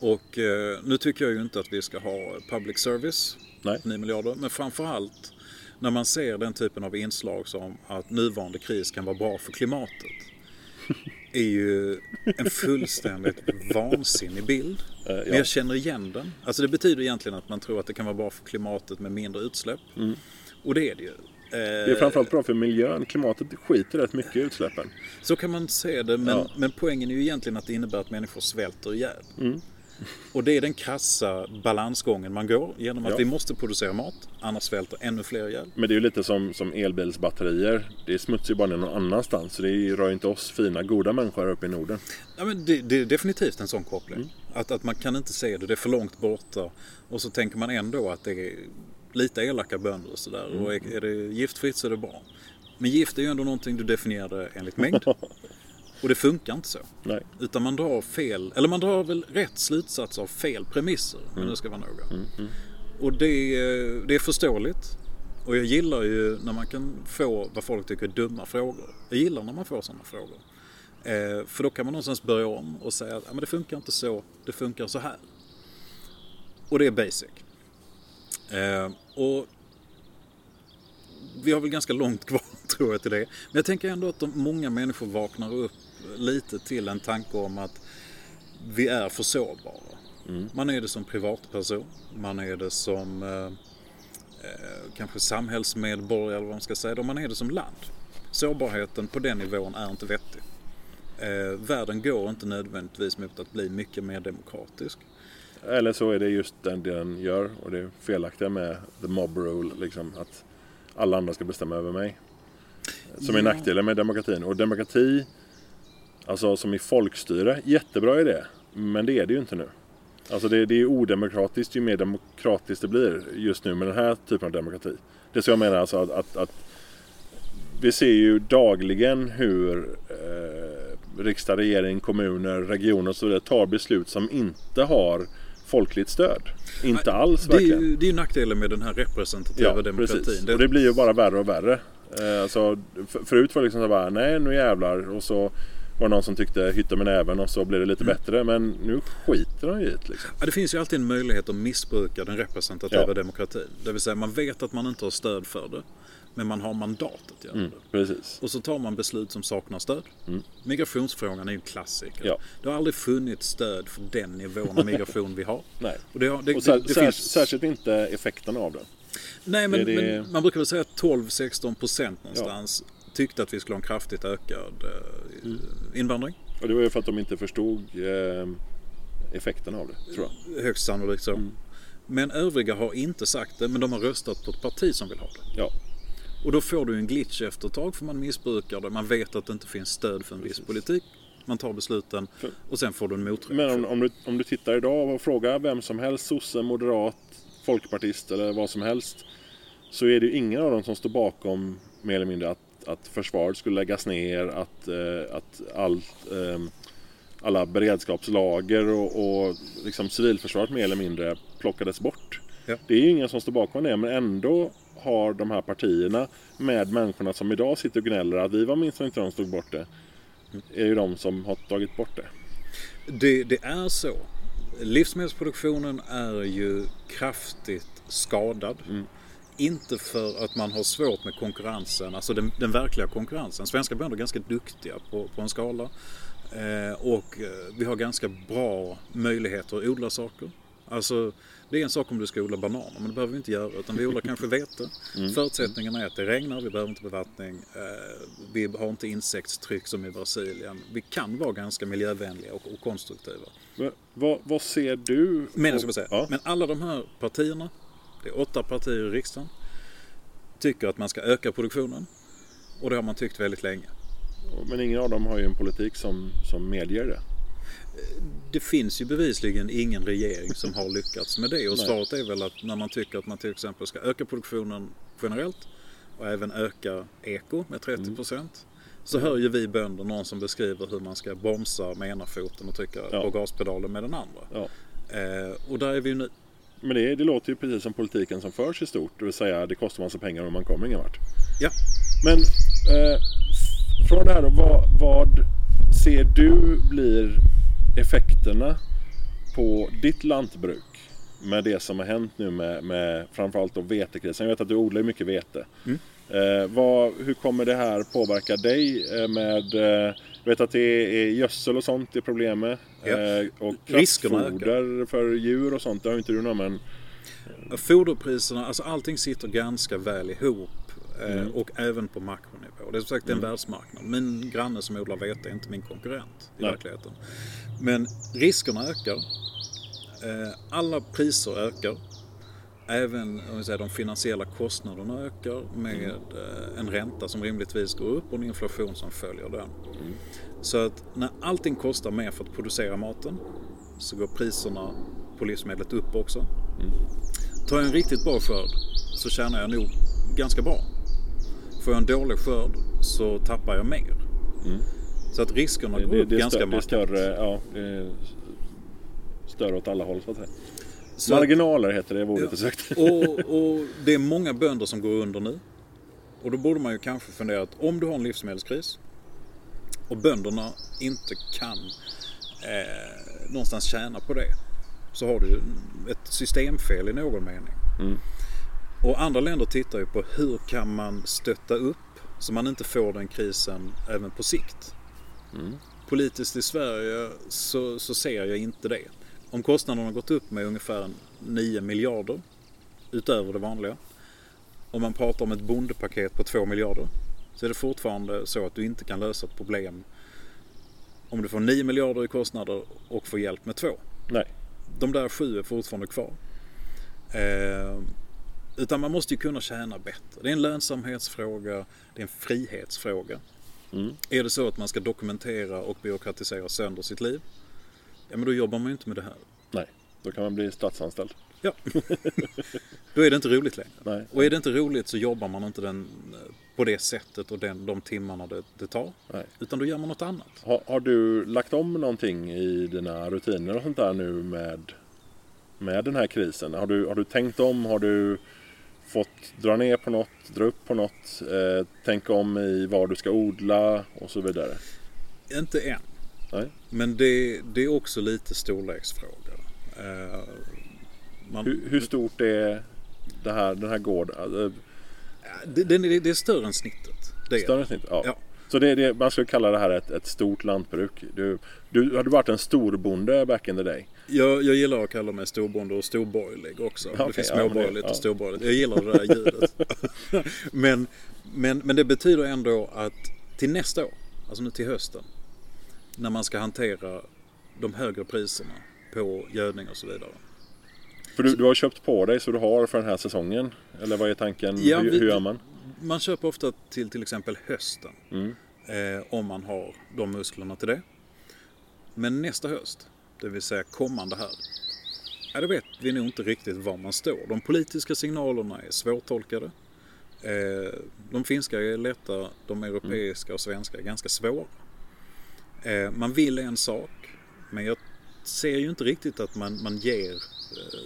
Och eh, nu tycker jag ju inte att vi ska ha public service, Nej. 9 miljarder. Men framförallt när man ser den typen av inslag som att nuvarande kris kan vara bra för klimatet. (laughs) är ju en fullständigt vansinnig bild. Eh, Men ja. jag känner igen den. Alltså det betyder egentligen att man tror att det kan vara bra för klimatet med mindre utsläpp. Och det är det ju. Det är framförallt bra för miljön. Klimatet skiter rätt mycket i utsläppen. Så kan man se det, men, Ja. men poängen är ju egentligen att det innebär att människor svälter ihjäl. Mm. Och det är den krassa balansgången man går genom att Ja. vi måste producera mat, annars svälter ännu fler ihjäl. Men det är ju lite som, som elbilsbatterier. Det smutsar ju bara ner någon annanstans. Så det rör ju inte oss fina, goda människor här uppe i Norden. Ja, men det, det är definitivt en sån koppling. Mm. Att, att man kan inte se det, det är för långt borta. Och så tänker man ändå att det är lite elaka bönder och sådär. Mm. Och är, är det giftfritt så är det bra. Men gift är ju ändå någonting du definierar enligt mängd. (laughs) Och det funkar inte så. Nej. Utan man drar fel, eller man drar väl rätt slutsats av fel premisser. Men Mm. det ska vara noga. Och det, är- det är förståeligt. Och jag gillar ju när man kan få vad folk tycker är dumma frågor. Jag gillar när man får sådana frågor. Eh, för då kan man någonstans börja om och säga att "Ja, men det funkar inte så, det funkar så här. Och det är basic. Eh, och vi har väl ganska långt kvar (laughs) tror jag till det. Men jag tänker ändå att de, många människor vaknar upp lite till en tanke om att vi är för sårbara. Man är det som privatperson, man är det som eh, eh, kanske samhällsmedborgare eller vad man ska säga, då man är det som land. Sårbarheten på den nivån är inte vettig. Eh, världen går inte nödvändigtvis mot att bli mycket mer demokratisk. Eller så är det just den den gör. Och det är felaktiga med the mob rule. Liksom, att alla andra ska bestämma över mig. Som är nackdelen med demokratin. Och demokrati, alltså som i folkstyre, jättebra idé. Men det är det ju inte nu. Alltså det, det är odemokratiskt ju mer demokratiskt det blir just nu med den här typen av demokrati. Det som jag menar alltså att, att, att vi ser ju dagligen hur eh, riksdag, regering, kommuner, regioner och så vidare tar beslut som inte har folkligt stöd. Inte alls Det är, verkligen. det är nackdelen med den här representativa Ja, demokratin. precis. Det- Och det blir ju bara värre och värre. Eh, alltså, för, förut var det liksom så bara, nej nu jävlar. Och så var det någon som tyckte hytta med näven och så blev det lite Mm. bättre. Men nu skiter de ju i det liksom. Ja, det finns ju alltid en möjlighet att missbruka den representativa Ja. demokratin. Det vill säga man vet att man inte har stöd för det. Men man har mandat att göra Mm, det. precis. Och så tar man beslut som saknar stöd. Migrationsfrågan är ju en klassiker. Ja. Det har aldrig funnits stöd för den nivån av migration vi har. (laughs) Nej. Och det, har- det, Och sär, det sär, finns... Särskilt inte effekterna av den. Nej, men, det- men man brukar väl säga att 12-16 procent någonstans tyckte att vi skulle ha en kraftigt ökad eh, invandring. Och det var ju för att de inte förstod eh, effekterna av det, tror jag. Högst sannolikt Mm. så. Men övriga har inte sagt det, men de har röstat på ett parti som vill ha det. Ja, Och då får du en glitch efter ett tag för man missbrukar det. Man vet att det inte finns stöd för en viss politik. Man tar besluten och sen får du en motreaktion. men om, om, du, om du tittar idag och frågar vem som helst, sosse, moderat, folkpartist eller vad som helst. Så är det ju ingen av dem som står bakom mer eller mindre att, att försvaret skulle läggas ner, att, eh, att allt, eh, alla beredskapslager och, och liksom civilförsvaret mer eller mindre plockades bort. Ja. Det är ju ingen som står bakom det, men ändå har de här partierna med människorna som idag sitter och gnäller att vi var minst inte de som tog bort det. Är ju de som har tagit bort det. Det, det är så. Livsmedelsproduktionen är ju kraftigt skadad. Inte för att man har svårt med konkurrensen, alltså den, den verkliga konkurrensen. Svenska bönder är ganska duktiga på, på en skala. Eh, och eh, vi har ganska bra möjligheter att odla saker. Alltså, det är en sak om du ska odla bananer, men det behöver vi inte göra. Utan vi odlar kanske vete. Förutsättningarna är att det regnar, vi behöver inte bevattning. Eh, vi har inte insektstryck som i Brasilien. Vi kan vara ganska miljövänliga och, och konstruktiva. Men, vad, vad ser du? Men, och- ska säga, Ja. men alla de här partierna, det är åtta partier i riksdagen, tycker att man ska öka produktionen. Och det har man tyckt väldigt länge. Men ingen av dem har ju en politik som, som medger det. Det finns ju bevisligen ingen regering som har lyckats med det. Och svaret är väl att när man tycker att man till exempel ska öka produktionen generellt och även öka eko med 30 procent. Så hör ju vi bönder någon som beskriver hur man ska bromsa med ena foten och trycka Ja. på gaspedalen med den andra. Ja. Eh, och där är vi nu. Men det, det låter ju precis som politiken som förs i stort. Det vill säga det kostar massa pengar och man kommer ingen vart. Ja. Men eh, från det här då, vad, vad ser du blir effekterna på ditt lantbruk med det som har hänt nu med, med framförallt då vetekrisen? Jag vet att du odlar mycket vete. Mm. Eh, vad, hur kommer det här påverka dig eh, med eh, jag vet att det är gödsel och sånt är problemet. Ja. Eh, och kraftfoder för djur och sånt. Det har inte du någon men Foderpriserna, alltså allting sitter ganska väl ihop. Eh, Mm. Och även på makronivå. Det är som sagt en världsmarknad. Min granne som odlar vete är inte min konkurrent i Nej. verkligheten. Men riskerna ökar. Eh, alla priser ökar. Även om vi säger, de finansiella kostnaderna ökar med eh, en ränta som rimligtvis går upp och en inflation som följer den. Så att när allting kostar mer för att producera maten så går priserna på livsmedlet upp också. Tar jag en riktigt bra skörd så tjänar jag nog ganska bra. Får jag en dålig skörd så tappar jag mer. Så att riskerna går Det, upp det, ganska det är markant. större, ja, det större åt alla håll så att säga. Så Marginaler heter det ordet jag sökte. och, och (laughs) det är många bönder som går under nu. Och då borde man ju kanske fundera att om du har en livsmedelskris och bönderna inte kan eh, någonstans tjäna på det så har du ett systemfel i någon mening. Och andra länder tittar ju på hur kan man stötta upp så man inte får den krisen även på sikt. Politiskt i Sverige så, så ser jag inte det. Om kostnaderna har gått upp med ungefär 9 miljarder utöver det vanliga. Om man pratar om ett bondepaket på 2 miljarder så är det fortfarande så att du inte kan lösa ett problem om du får 9 miljarder i kostnader och får hjälp med 2. Nej. De där sju är fortfarande kvar. Eh, utan man måste ju kunna tjäna bättre. Det är en lönsamhetsfråga, det är en frihetsfråga. Mm. Är det så att man ska dokumentera och byråkratisera sönder sitt liv, ja men då jobbar man ju inte med det här. Nej, då kan man bli statsanställd. Ja. (laughs) då är det inte roligt längre. Nej. Och är det inte roligt så jobbar man inte den, eh, på det sättet och den, de timmarna det, det tar. Nej. Utan då gör man något annat. Har, har du lagt om någonting i dina rutiner och sånt där nu med, med den här krisen? Har du, har du tänkt om? Har du fått dra ner på något, dra upp på något? Eh, tänka om i vad du ska odla och så vidare? Inte än. Nej. Men det, det är också lite storleksfråga. Eh, man, Hur, hur stort är det här, den här gården? Alltså, det, det, det är större än snittet. Större snitt? Ja. Ja. Så det, det, man skulle kalla det här ett, ett stort lantbruk. Du, du, har du varit en storbonde back in the day? Jag, jag gillar att kalla mig storbonde och storborgerlig också. Okej, det finns småborgerligt ja. och storborgerligt. Jag gillar det där ljudet. (laughs) men, men, men det betyder ändå att till nästa år, alltså nu till hösten, när man ska hantera de högre priserna på gödning och så vidare. För du, du har köpt på dig så du har för den här säsongen? Eller vad är tanken? Ja, hur, vi- hur gör man? Man köper ofta till till exempel hösten. Mm. Eh, om man har de musklerna till det. Men nästa höst, det vill säga kommande här. Ja, då vet vi nog inte riktigt var man står. De politiska signalerna är svårtolkade. Eh, de finska är lätta, de europeiska och svenska är ganska svåra. Eh, man vill en sak, men jag ser ju inte riktigt att man, man ger eh,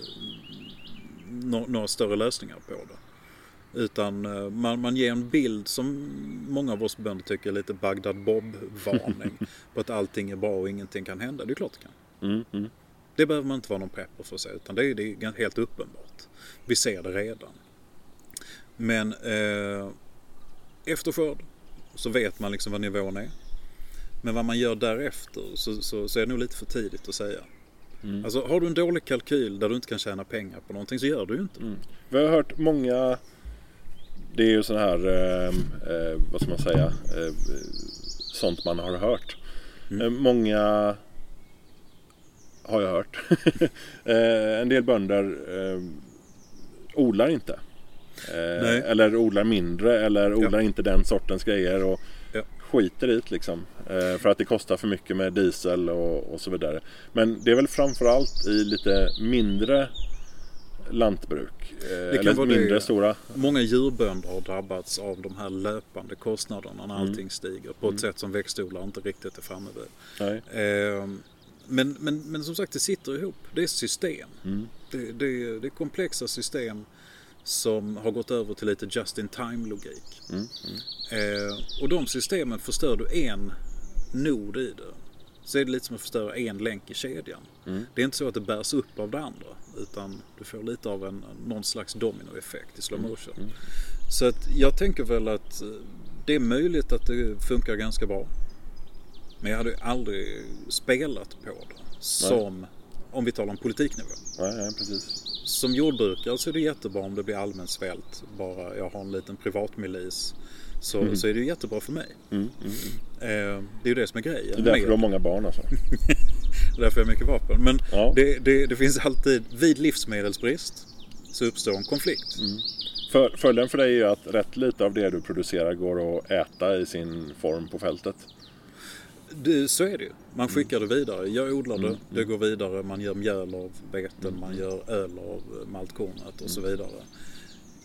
nå- några större lösningar på det. Utan man, man ger en bild som många av oss bönder tycker är lite Bagdad Bob-varning. (laughs) på att allting är bra och ingenting kan hända. Det är klart det kan. Mm, mm. Det behöver man inte vara någon prepper för att se. Utan det är, det är helt uppenbart. Vi ser det redan. Men eh, efter skörd så vet man liksom vad nivån är. Men vad man gör därefter så, så, så är det nog lite för tidigt att säga. Mm. Alltså har du en dålig kalkyl där du inte kan tjäna pengar på någonting så gör du ju inte det. Vi har hört många Det är ju sån här eh, eh, Vad ska man säga eh, Sånt man har hört Mm. eh, Många Har jag hört (laughs) eh, En del bönder eh, Odlar inte eh. Eller odlar mindre eller odlar inte den sortens grejer och Ja. skiter i det liksom. Eh, för att det kostar för mycket med diesel och, och så vidare. Men det är väl framförallt i lite mindre lantbruk. Eh, eller det, mindre ja. stora. Många djurbönder har drabbats av de här löpande kostnaderna när Mm. allting stiger på ett sätt som växtodlare inte riktigt är framme vid. Men, men, men som sagt, det sitter ihop. Det är system. Mm. Det, det, det är komplexa system som har gått över till lite just-in-time-logik. Mm. Eh, och de systemen förstör du en nod i det så är det lite som att förstöra en länk i kedjan. Mm. Det är inte så att det bärs upp av det andra utan du får lite av en, någon slags dominoeffekt i slow motion. Mm. Så att jag tänker väl att eh, det är möjligt att det funkar ganska bra. Men jag hade ju aldrig spelat på det som, om vi talar om politiknivå. Nej, nej, precis. Som jordbrukare så är det jättebra om det blir allmän svält. Bara jag har en liten privatmilis. Så, så är det ju jättebra för mig. Mm. Mm. Eh, det är ju det som är grejen. Det är därför med- du har många barn alltså. (laughs) Det är därför jag har mycket vapen. Men Ja. det, det, det finns alltid, vid livsmedelsbrist så uppstår en konflikt. För, följden för dig är ju att rätt lite av det du producerar går att äta i sin form på fältet. Det, så är det ju. Man Mm. skickar det vidare. Jag odlar det, det går vidare. Man gör mjöl av veten, Mm. man gör öl av maltkornet och så vidare.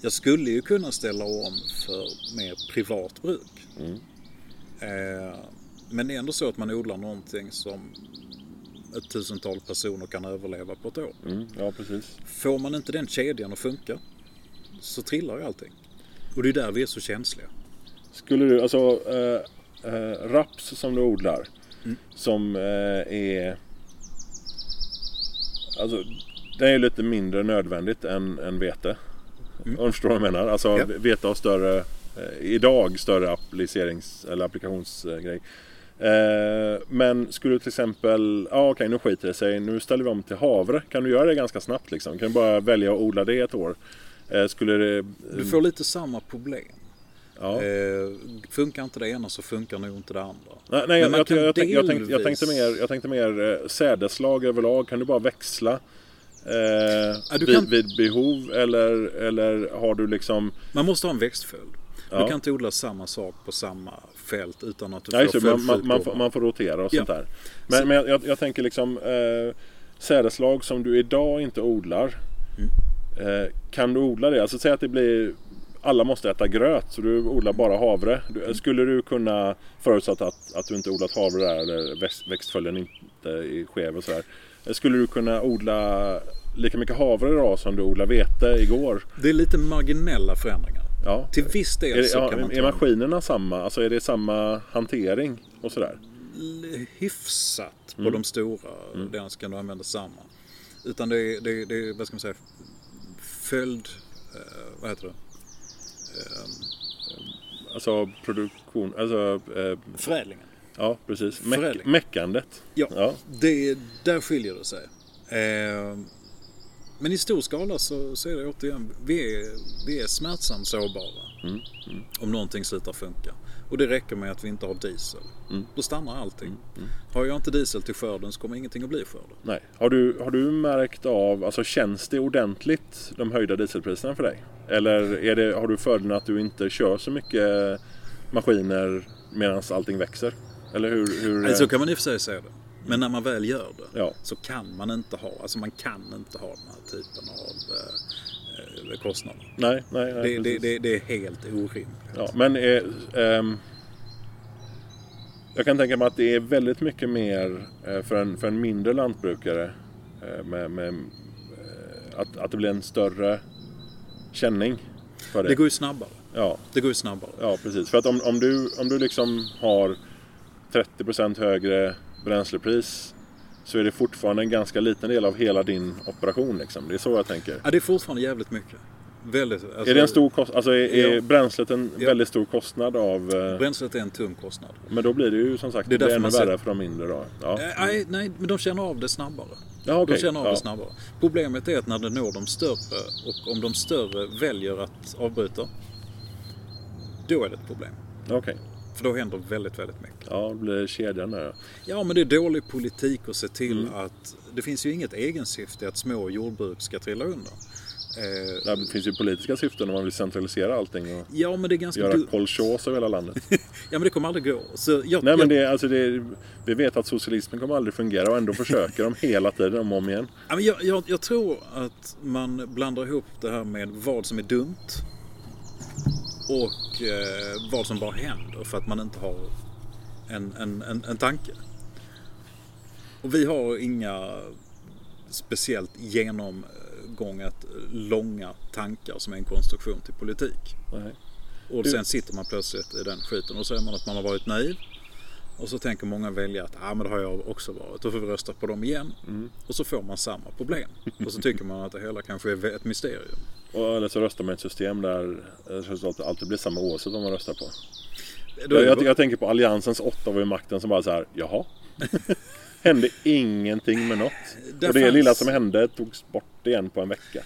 Jag skulle ju kunna ställa om för mer privat bruk. Mm. Eh, men det är ändå så att man odlar någonting som ett tusental personer kan överleva på ett år. Mm, ja, precis. Får man inte den kedjan att funka så trillar ju allting. Och det är där vi är så känsliga. Skulle du, alltså eh, eh, raps som du odlar som eh, är Alltså det är lite mindre nödvändigt än, än vete. Om du förstår vad jag menar. Alltså Ja. vete har större eh, idag större applicerings eller applikationsgrej. Eh, men skulle du till exempel, ja okej nu skiter det sig, nu ställer vi om till havre. Kan du göra det ganska snabbt liksom? Kan du bara välja att odla det ett år? Eh, skulle det... Du får lite samma problem. Ja. Eh, funkar inte det ena så funkar nog inte det andra. Nej, nej jag, jag, jag, tänkte, jag, tänkte, jag, delvis- tänkte mer, jag tänkte mer eh, sädeslag överlag. Kan du bara växla eh, du vid, kan- vid behov eller, eller har du liksom... Man måste ha en växtföljd. Ja. Du kan inte odla samma sak på samma fält utan att du Nej, får så man, man, man, får, man får rotera och Ja. sånt där. Men, men jag, jag tänker liksom eh, sädeslag som du idag inte odlar. Mm. Eh, kan du odla det? Alltså säg att det blir alla måste äta gröt så du odlar bara havre. Du, skulle du kunna, förutsatt att, att du inte odlat havre där eller växt, växtföljden inte är skev och sådär. Skulle du kunna odla lika mycket havre idag som du odlar vete igår? Det är lite marginella förändringar. Ja. Till viss del Är, så ja, kan man är maskinerna samma? Alltså är det samma hantering och sådär? hyfsat på Mm. de stora. Den ska du använda samma. Utan det är, det, det vad ska man säga, följd... Eh, vad heter det? Alltså produktion, alltså eh, Förädlingen. ja precis. Meck, meckandet. Ja, Ja. Det, där skiljer det sig. Eh, men i stor skala så, så är det återigen, vi är, vi är smärtsamt sårbara. Mm, Om någonting slutar funka. Och det räcker med att vi inte har diesel. Mm. Då stannar allting. Har jag inte diesel till skörden så kommer ingenting att bli skörden. Nej. Har du, har du märkt av, alltså känns det ordentligt de höjda dieselpriserna för dig? Eller är det, har du fördelen att du inte kör så mycket maskiner medan allting växer? Eller hur? hur Nej, så kan man i och för sig säga det. Men när man väl gör det Ja. så kan man inte ha, alltså man kan inte ha den här typen av eh, kostnader. Nej, nej, nej Det, det, det, det är helt orimligt. Ja, men eh, ehm, jag kan tänka mig att det är väldigt mycket mer eh, för, en, för en mindre lantbrukare eh, med, med, att, att det blir en större känning för det. Det går ju snabbare. Ja, Det går ju snabbare. ja, precis. För att om, om, du, om du liksom har 30% högre bränslepris så är det fortfarande en ganska liten del av hela din operation. Liksom. Det är så jag tänker. Ja, det är fortfarande jävligt mycket. Väldigt. Alltså, är det en stor kost- alltså är, är Ja. bränslet en Ja. väldigt stor kostnad av... eh, Bränslet är en tung kostnad. Men då blir det ju som sagt Det är det därför ännu ser- värre för de mindre då. Ja, Eh, Nej, nej, men de känner av det snabbare. ja okej. De känner av ja. det snabbare. Problemet är att när det når de större och om de större väljer att avbryta. Då är det ett problem. Okej. För då händer väldigt, väldigt mycket. Ja, då blir det kedjan där. ja. Men det är dålig politik att se till att det finns ju inget egensyfte att små jordbruk ska trilla undan. Eh, Det finns ju politiska syften om man vill centralisera allting och ja, men det är ganska göra du- kolchos över hela landet. (laughs) Ja, men det kommer aldrig gå. Jag, Nej jag, men det, är- alltså det, vi vet att socialismen kommer aldrig fungera och ändå försöker de hela tiden om och om igen. Ja, men jag, jag, jag tror att man blandar ihop det här med vad som är dumt och eh, vad som bara händer för att man inte har en, en, en, en tanke. Och vi har inga speciellt genomgånget långa tankar som är en konstruktion till politik. Nej. Och sen sitter man plötsligt i den skiten och säger man att man har varit naiv. Och så tänker många väljare att ah, men det har jag också varit. Då får vi rösta på dem igen. Och så får man samma problem. Och så tycker man att det hela kanske är ett mysterium. Och, eller så röstar man i ett system där resultatet alltid blir samma oavsett vad man röstar på. Jag, jag, det, jag tänker på Alliansens åtta år vid makten som bara så här, jaha? (laughs) Hände ingenting med något. Där och det fanns- lilla som hände togs bort igen på en vecka.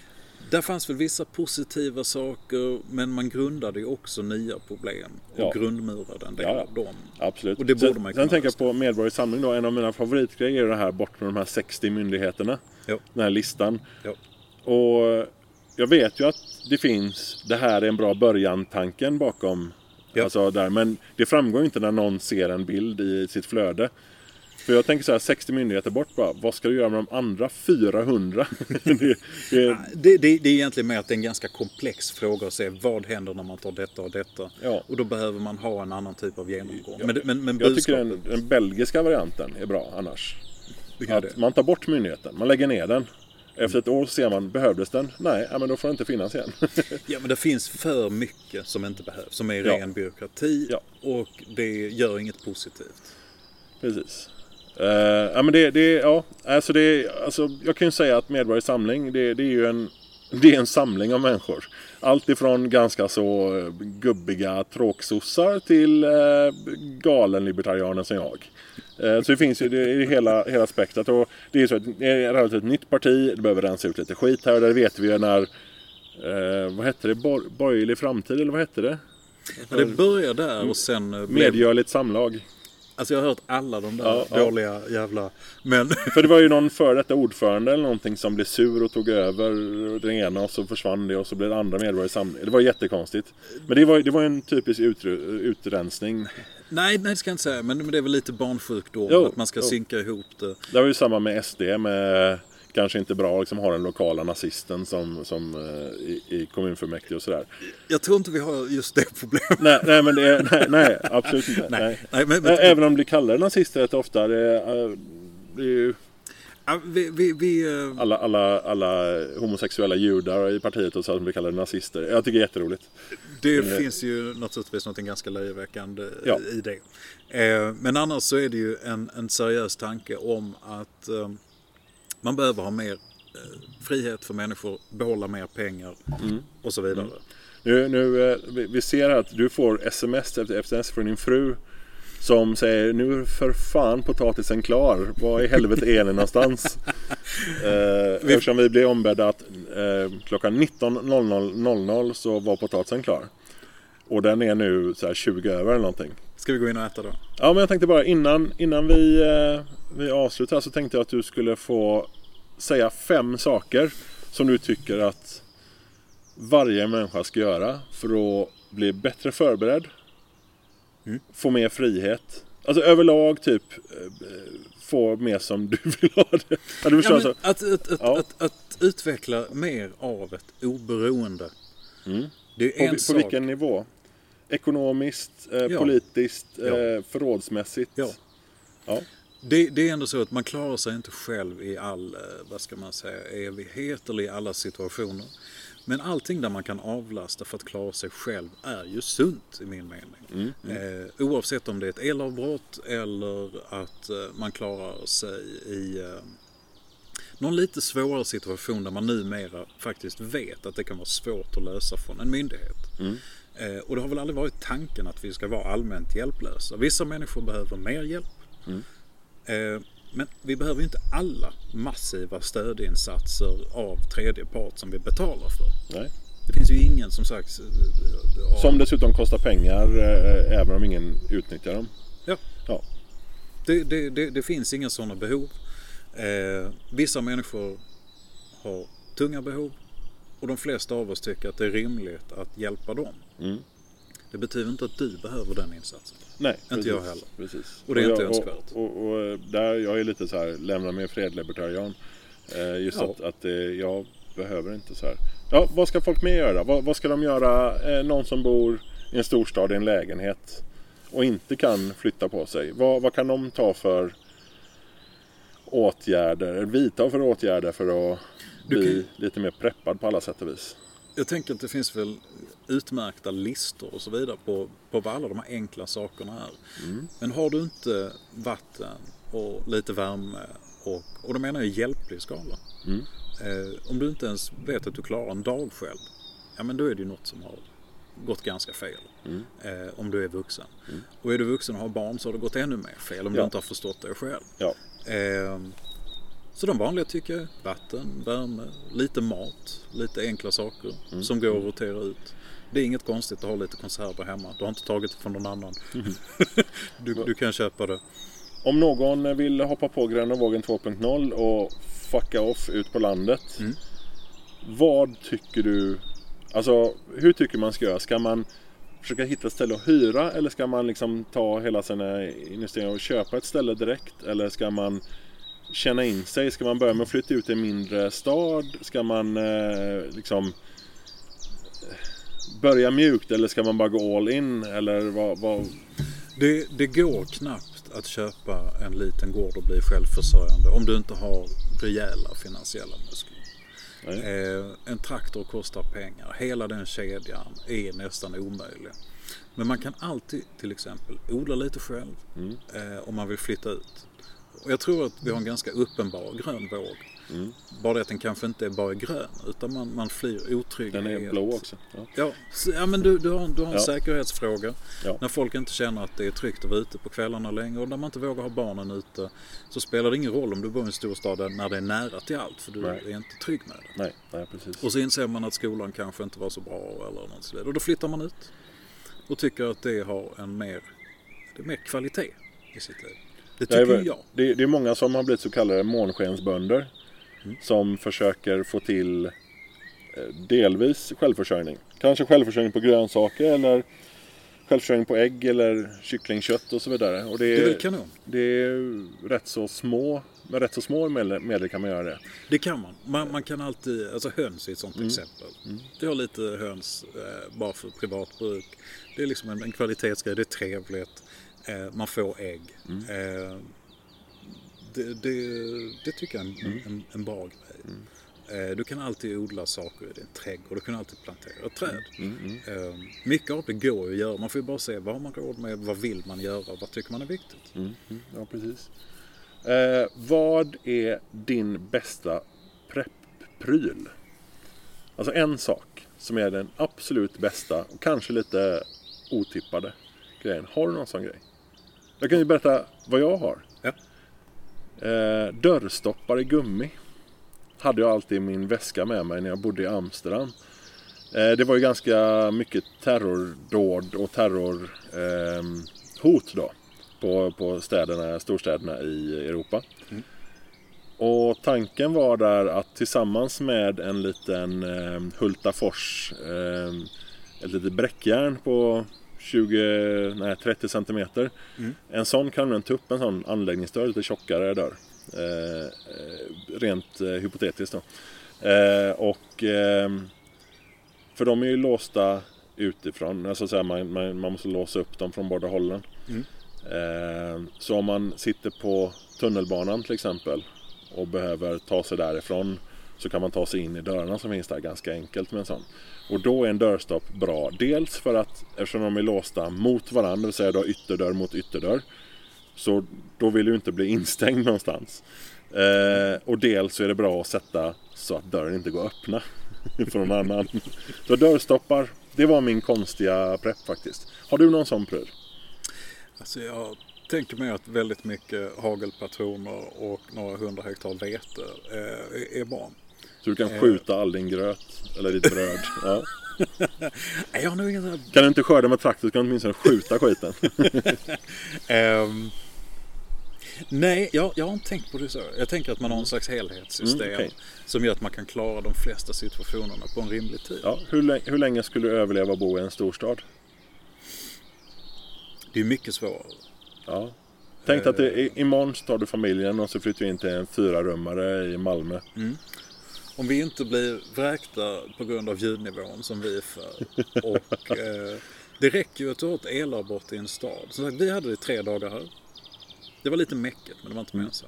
Där fanns väl vissa positiva saker men man grundade ju också nya problem och Ja. grundmurade en del Ja, ja. av dem. Absolut. Och det borde sen, man sen tänker jag på Medborgerlig Samling då. En av mina favoritgrejer är det här bort med de här 60 myndigheterna. Ja. Den här listan. Ja. Och jag vet ju att det finns det här är en bra början-tanken bakom. Alltså där, men det framgår inte när någon ser en bild i sitt flöde. För jag tänker så här, 60 myndigheter bort bara. Vad ska du göra med de andra 400? (laughs) det, det, Det, det, det är egentligen mer att det är en ganska komplex fråga att se vad händer när man tar detta och detta. Ja. Och då behöver man ha en annan typ av genomgång. Men, men, men jag tycker den, den belgiska varianten är bra annars. är Att man tar bort myndigheten, man lägger ner den. Efter ett år ser man, behövdes den? Nej, ja, men då får den inte finnas igen. (laughs) Ja men det finns för mycket som inte behövs. Som är Ja. ren byråkrati. Ja. Och det gör inget positivt. Precis. Eh, ja, men det, det, ja, alltså det, alltså, jag kan ju säga att Medborgerlig Samling, det, det är ju en, det är en samling av människor. Allt ifrån ganska så eh, gubbiga tråksossar till eh, galenlibertarianer som jag. Eh, så det finns ju det är hela, hela spektrat. Och det är så att det är ett relativt nytt parti, det behöver rensa ut lite skit här och där vet vi ju när Eh, vad hette det? Bor, borgerlig framtid eller vad hette det? Men det börjar där och sen... blev- Medgörligt samlag. Alltså jag har hört alla de där Ja, ja. dåliga jävla... Men... För det var ju någon före detta ordförande eller någonting som blev sur och tog över den ena och så försvann det och så blev det andra medborgare samling. Det var jättekonstigt. Men det var, det var en typisk utru, utrensning. Nej, nej det ska jag inte säga. Men men det är väl lite barnsjukdom. Jo, att man ska jo. synka ihop det. Det var ju samma med SD med kanske inte bra liksom ha den lokala nazisten som, som eh, i, i kommunfullmäktige och sådär. Jag tror inte vi har just det problemet. Nej, nej men det är, nej, nej absolut inte. Nej, Nej. men, men, Även om de kallar nazister rätt ofta. Det är, eh, det är ju vi, vi, vi, eh, alla, alla, alla homosexuella judar i partiet och så som blir kallade nazister. Jag tycker det är jätteroligt. det Mm. finns ju naturligtvis något ganska löjeväckande Ja. i det. Men annars så är det ju en, en seriös tanke om att man behöver ha mer eh, frihet för människor, behålla mer pengar Mm. och så vidare. Nu, nu, eh, vi- ser att du får sms efter sms från din fru som säger nu är för fan potatisen klar. Var i helvete är ni någonstans? (laughs) eh, eftersom vi blev ombedda att eh, klockan 19.00 så var potatisen klar. Och den är nu så här 20 över eller någonting. Ska vi gå in och äta då? Ja men jag tänkte bara innan, innan vi, eh, vi avslutar så tänkte jag att du skulle få säga fem saker som du tycker att varje människa ska göra för att bli bättre förberedd. Mm. Få mer frihet. Alltså överlag typ eh, få mer som du (laughs) vill ha det. Ja, du Ja, men alltså. att, att, att, Ja. att, att utveckla mer av ett oberoende. Mm. Det är På, en på sak. vilken nivå? Ekonomiskt, eh, Ja. politiskt, Ja. eh, förrådsmässigt. Ja. Ja. Det, det är ändå så att man klarar sig inte själv i all, eh, vad ska man säga, evighet eller i alla situationer. Men allting där man kan avlasta för att klara sig själv är ju sunt i min mening. Eh, oavsett om det är ett elavbrott eller att eh, man klarar sig i eh, någon lite svårare situation där man numera faktiskt vet att det kan vara svårt att lösa från en myndighet. Eh, och det har väl aldrig varit tanken att vi ska vara allmänt hjälplösa. Vissa människor behöver mer hjälp. Eh, men vi behöver ju inte alla massiva stödinsatser av tredje part som vi betalar för. Nej. Det finns ju ingen som sagt... eh, eh, Som dessutom kostar pengar eh, även om ingen utnyttjar dem. Ja. Ja. Det, det, det, det finns inga sådana behov. Eh, vissa människor har tunga behov och de flesta av oss tycker att det är rimligt att hjälpa dem. Mm. Det betyder inte att du behöver den insatsen. Nej, Inte jag heller. Precis. Och det är inte jag, önskvärt. Och, och, och där, jag är lite så här, lämna mig fred libertarian. Eh, just Ja. att, att eh, jag behöver inte så här. Ja, vad ska folk mer göra? Vad, vad ska de göra? Eh, någon som bor i en storstad i en lägenhet och inte kan flytta på sig. Vad, vad kan de ta för åtgärder, vidta för åtgärder för att Du bli kan- lite mer preppad på alla sätt och vis? Jag tänker att det finns väl utmärkta listor och så vidare på, på vad alla de här enkla sakerna är. Men har du inte vatten och lite värme och, och då menar jag hjälplig skala. Mm. Eh, om du inte ens vet att du klarar en dag själv, ja men då är det ju något som har gått ganska fel. Eh, om du är vuxen. Och är du vuxen och har barn så har det gått ännu mer fel om Ja. du inte har förstått det själv. Ja, Eh, Så de vanliga tycker jag vatten, värme, lite mat, lite enkla saker som går att rotera ut. Det är inget konstigt att ha lite konserver hemma. Du har inte tagit det från någon annan. (laughs) du, du kan köpa det. Om någon vill hoppa på Gröna vågen 2.0 och fucka off ut på landet. Mm. Vad tycker du? Alltså hur tycker man ska göra? Ska man försöka hitta ett ställe att hyra eller ska man liksom ta hela sina eh, investeringar och köpa ett ställe direkt? Eller ska man känna in sig? Ska man börja med att flytta ut till en mindre stad? Ska man eh, liksom börja mjukt eller ska man bara gå all in? Eller vad, vad, Det, det går knappt att köpa en liten gård och bli självförsörjande om du inte har rejäla finansiella muskler. Eh, en traktor kostar pengar. Hela den kedjan är nästan omöjlig. Men man kan alltid till exempel odla lite själv Mm. eh, om man vill flytta ut. Och jag tror att vi har en ganska uppenbar grön våg. Mm. Bara det att den kanske inte är bara grön utan man, man flyr otrygghet. Den är blå också. Ja. Ja, så- ja men du, du har, du har en Ja. säkerhetsfråga. Ja. När folk inte känner att det är tryggt att vara ute på kvällarna längre och när man inte vågar ha barnen ute så spelar det ingen roll om du bor i en storstad när det är nära till allt för du Nej. är inte trygg med det. Nej, nej, precis. Och så inser man att skolan kanske inte var så bra eller något sådär. Och då flyttar man ut och tycker att det har en mer, det är mer kvalitet i sitt liv. Det Det är, tycker jag. det, det är många som har blivit så kallade månskensbönder. Mm. Som försöker få till eh, delvis självförsörjning. Kanske självförsörjning på grönsaker eller självförsörjning på ägg eller kycklingkött och så vidare. Och det, Det är är, väl kanon. det är rätt så små, med rätt så små medel, kan man göra det. Det kan man. man. Man kan alltid, alltså höns är ett Mm. sånt exempel. Jag har lite höns eh, bara för privat bruk. Det är liksom en, en kvalitetsgrej, det är trevligt. Eh, man får ägg. Mm. Eh, det, det, det tycker jag är en, Mm. en, en bra grej. Eh, du kan alltid odla saker i din trädgård. Du kan alltid plantera träd. Mm, Eh, mycket av det går ju att göra. Man får ju bara se vad har man råd med, vad vill man göra, vad tycker man är viktigt. Mm, mm, ja, precis. Eh, vad är din bästa prepppryl? Alltså en sak som är den absolut bästa och kanske lite otippade grejen. Har du någon sån grej? Jag kan ju berätta vad jag har. Eh, dörrstoppar i gummi. Hade jag alltid i min väska med mig när jag bodde i Amsterdam. Eh, det var ju ganska mycket terrordåd och terrorhot ehm, hot då på, på städerna, storstäderna i Europa. Mm. Och tanken var där att tillsammans med en liten eh, Hultafors, eh, ett litet bräckjärn på 20, nej 30 centimeter. Mm. En sån kan man ta upp en sån anläggningsdörr, lite tjockare dörr. Eh, eh, rent eh, hypotetiskt då. Eh, och ehm, för de är ju låsta utifrån. Alltså så här, man, man, man måste låsa upp dem från båda hållen. Mm. Eh, så om man sitter på tunnelbanan till exempel och behöver ta sig därifrån så kan man ta sig in i dörrarna som finns där ganska enkelt med en sån. Och då är en dörrstopp bra. Dels för att eftersom de är låsta mot varandra, det vill säga du har ytterdörr mot ytterdörr. Så då vill du inte bli instängd någonstans. Eh, och dels så är det bra att sätta så att dörren inte går att öppna (laughs) för någon annan. Så dörrstoppar, det var min konstiga prepp faktiskt. Har du någon sån pryl? Alltså jag tänker mig att väldigt mycket hagelpatroner och några hundra hektar vete eh, är- är bra. Så du kan Eh. skjuta all din gröt eller ditt bröd. (laughs) Ja. Nej, Jag har nog ingen sån Kan du inte skörda med traktor kan du åtminstone skjuta skiten. (laughs) Ehm, nej, jag, jag har inte tänkt på det så. Jag tänker att man har en slags helhetssystem Mm, okej. som gör att man kan klara de flesta situationerna på en rimlig tid. Ja, hur, länge, hur länge skulle du överleva att bo i en storstad? Det är mycket svårare. Ja. Tänk att det, i- imorgon tar du familjen och så flyttar vi in till en fyrarummare i Malmö. Om vi inte blir vräkta på grund av ljudnivån som vi är för. (laughs) Och eh, det räcker ju att du har ett elavbrott i en stad. Som sagt, vi hade det i tre dagar här. Det var lite mäcket men det var inte mer än så.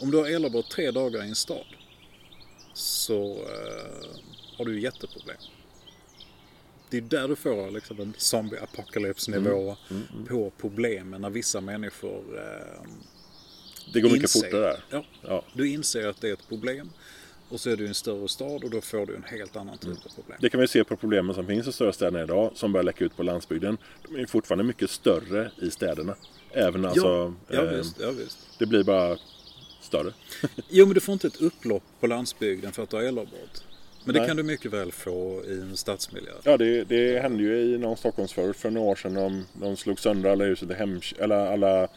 Om du har elavbrott tre dagar i en stad så eh, har du ju jätteproblem. Det är där du får liksom en zombie apocalypse nivå på problemen när vissa människor eh, Det går mycket inser- fortare där. Ja, Ja. du inser att det är ett problem. Och så är du i en större stad och då får du en helt annan typ av problem. Det kan vi se på problemen som finns i större städerna idag som börjar läcka ut på landsbygden. De är fortfarande mycket större i städerna. Även alltså, ja, eh, visst, ja visst. det blir bara större. (laughs) Jo, men du får inte ett upplopp på landsbygden för att du har elavbrott. Men det Nej. kan du mycket väl få i en stadsmiljö. Ja, det, det hände ju i någon Stockholmsförort för några år sedan. De, de slog sönder alla huset hem, eller alla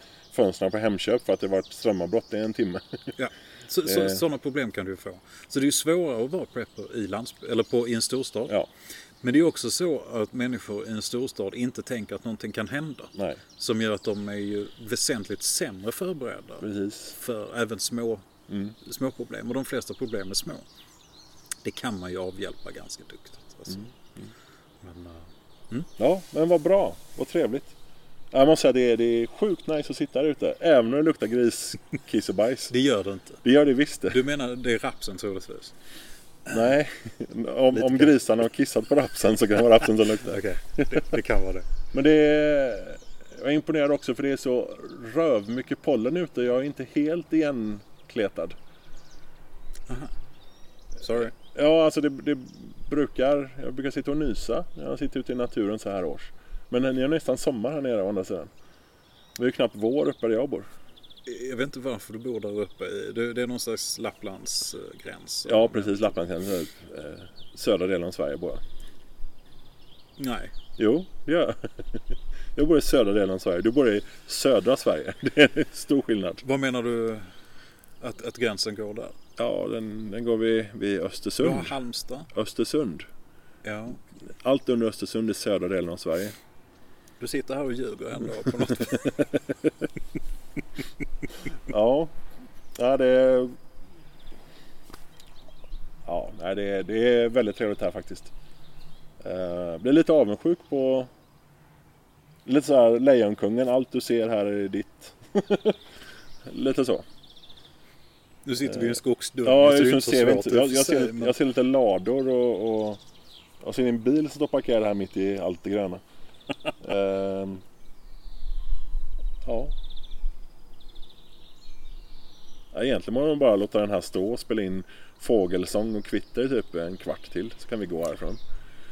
fönstren på Hemköp för att det var ett strömavbrott i en timme. Ja. Så, så, Eh. sådana problem kan du få. Så det är svårare att vara prepper i, landsby- eller på, i en storstad. Ja, Men det är också så att människor i en storstad inte tänker att någonting kan hända. nej, Som gör att de är ju väsentligt sämre förberedda precis. för även små, Mm. små problem. Och de flesta problem är små. Det kan man ju avhjälpa ganska duktigt. Alltså. Mm. Men, eh, Ja, men vad bra. Vad trevligt. Jag måste säga det är, det är sjukt nice att sitta där ute. Även när det luktar gris, kiss och bajs. det gör det inte. Det gör det visst det. Du menar det är rapsen troligtvis? Nej, om, om grisarna har kissat på rapsen så kan det vara rapsen som luktar. Okej, det, det kan vara det. Men det är... Jag är imponerad också för det är så röv mycket pollen ute. Jag är inte helt igenkletad. Sorry. Ja, alltså det, det brukar... Jag brukar sitta och nysa när jag sitter ute i naturen så här års. Men ni har nästan sommar här nere å andra sidan. Det är ju knappt vår uppe där jag bor. Jag vet inte varför du bor där uppe. i- Det, det är någon slags Lapplands eh, gräns. Ja, precis. Lapplandsgränsen. Eh, södra delen av Sverige bor jag. Nej. Jo, det gör jag. (laughs) Jag bor i södra delen av Sverige. Du bor i södra Sverige. (laughs) Det är en stor skillnad. Vad menar du att, att gränsen går där? Ja, den, den går vid, vid Östersund. Halmstad. Östersund. Ja. Allt under Östersund är södra delen av Sverige. Du sitter här och ljuger ändå på något (laughs) Ja, ja det. Ja, nej, det, är, det är väldigt trevligt här faktiskt. Uh, blir lite avundsjuk på... Lite så här Lejonkungen, allt du ser här är ditt. (laughs) lite så. Nu sitter vi i en skogsdunge Ja, just nu ser vi inte. Jag, jag, ser, men- jag ser lite lador och, och, och ser en bil som står parkerad här mitt i allt det gröna. Ehm, ja. ja. Egentligen må man bara låta den här stå och spela in fågelsång och kvitter typ en kvart till så kan vi gå härifrån.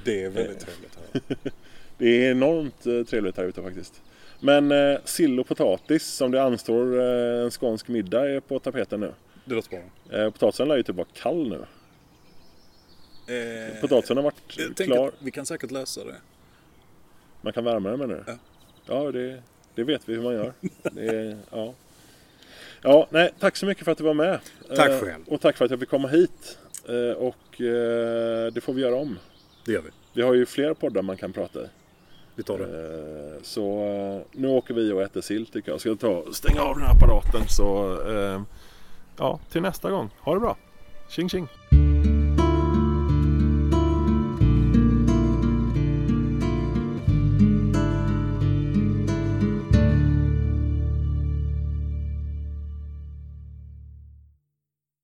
Det är väldigt trevligt här. (laughs) Det är enormt eh, trevligt här ute faktiskt. Men eh, sill och potatis som det anstår eh, en skånsk middag är på tapeten nu. Det låter bra. Eh, potatisen lär ju typ vara kall nu. Eh, Potatisen har varit klar. vi kan säkert lösa det. Man kan värma den menar du? Ja. Ja, det, det vet vi hur man gör. Det ja. ja, nej, tack så mycket för att du var med. Tack Eh, själv. Och tack för att jag fick komma hit. Eh, Och eh, det får vi göra om. Det gör vi. Vi har ju fler poddar man kan prata i. Vi tar det. Eh, Så eh, nu åker vi och äter sill tycker jag. Ska ta stänga av den här apparaten så eh, ja, till nästa gång. Ha det bra. Tjing tjing!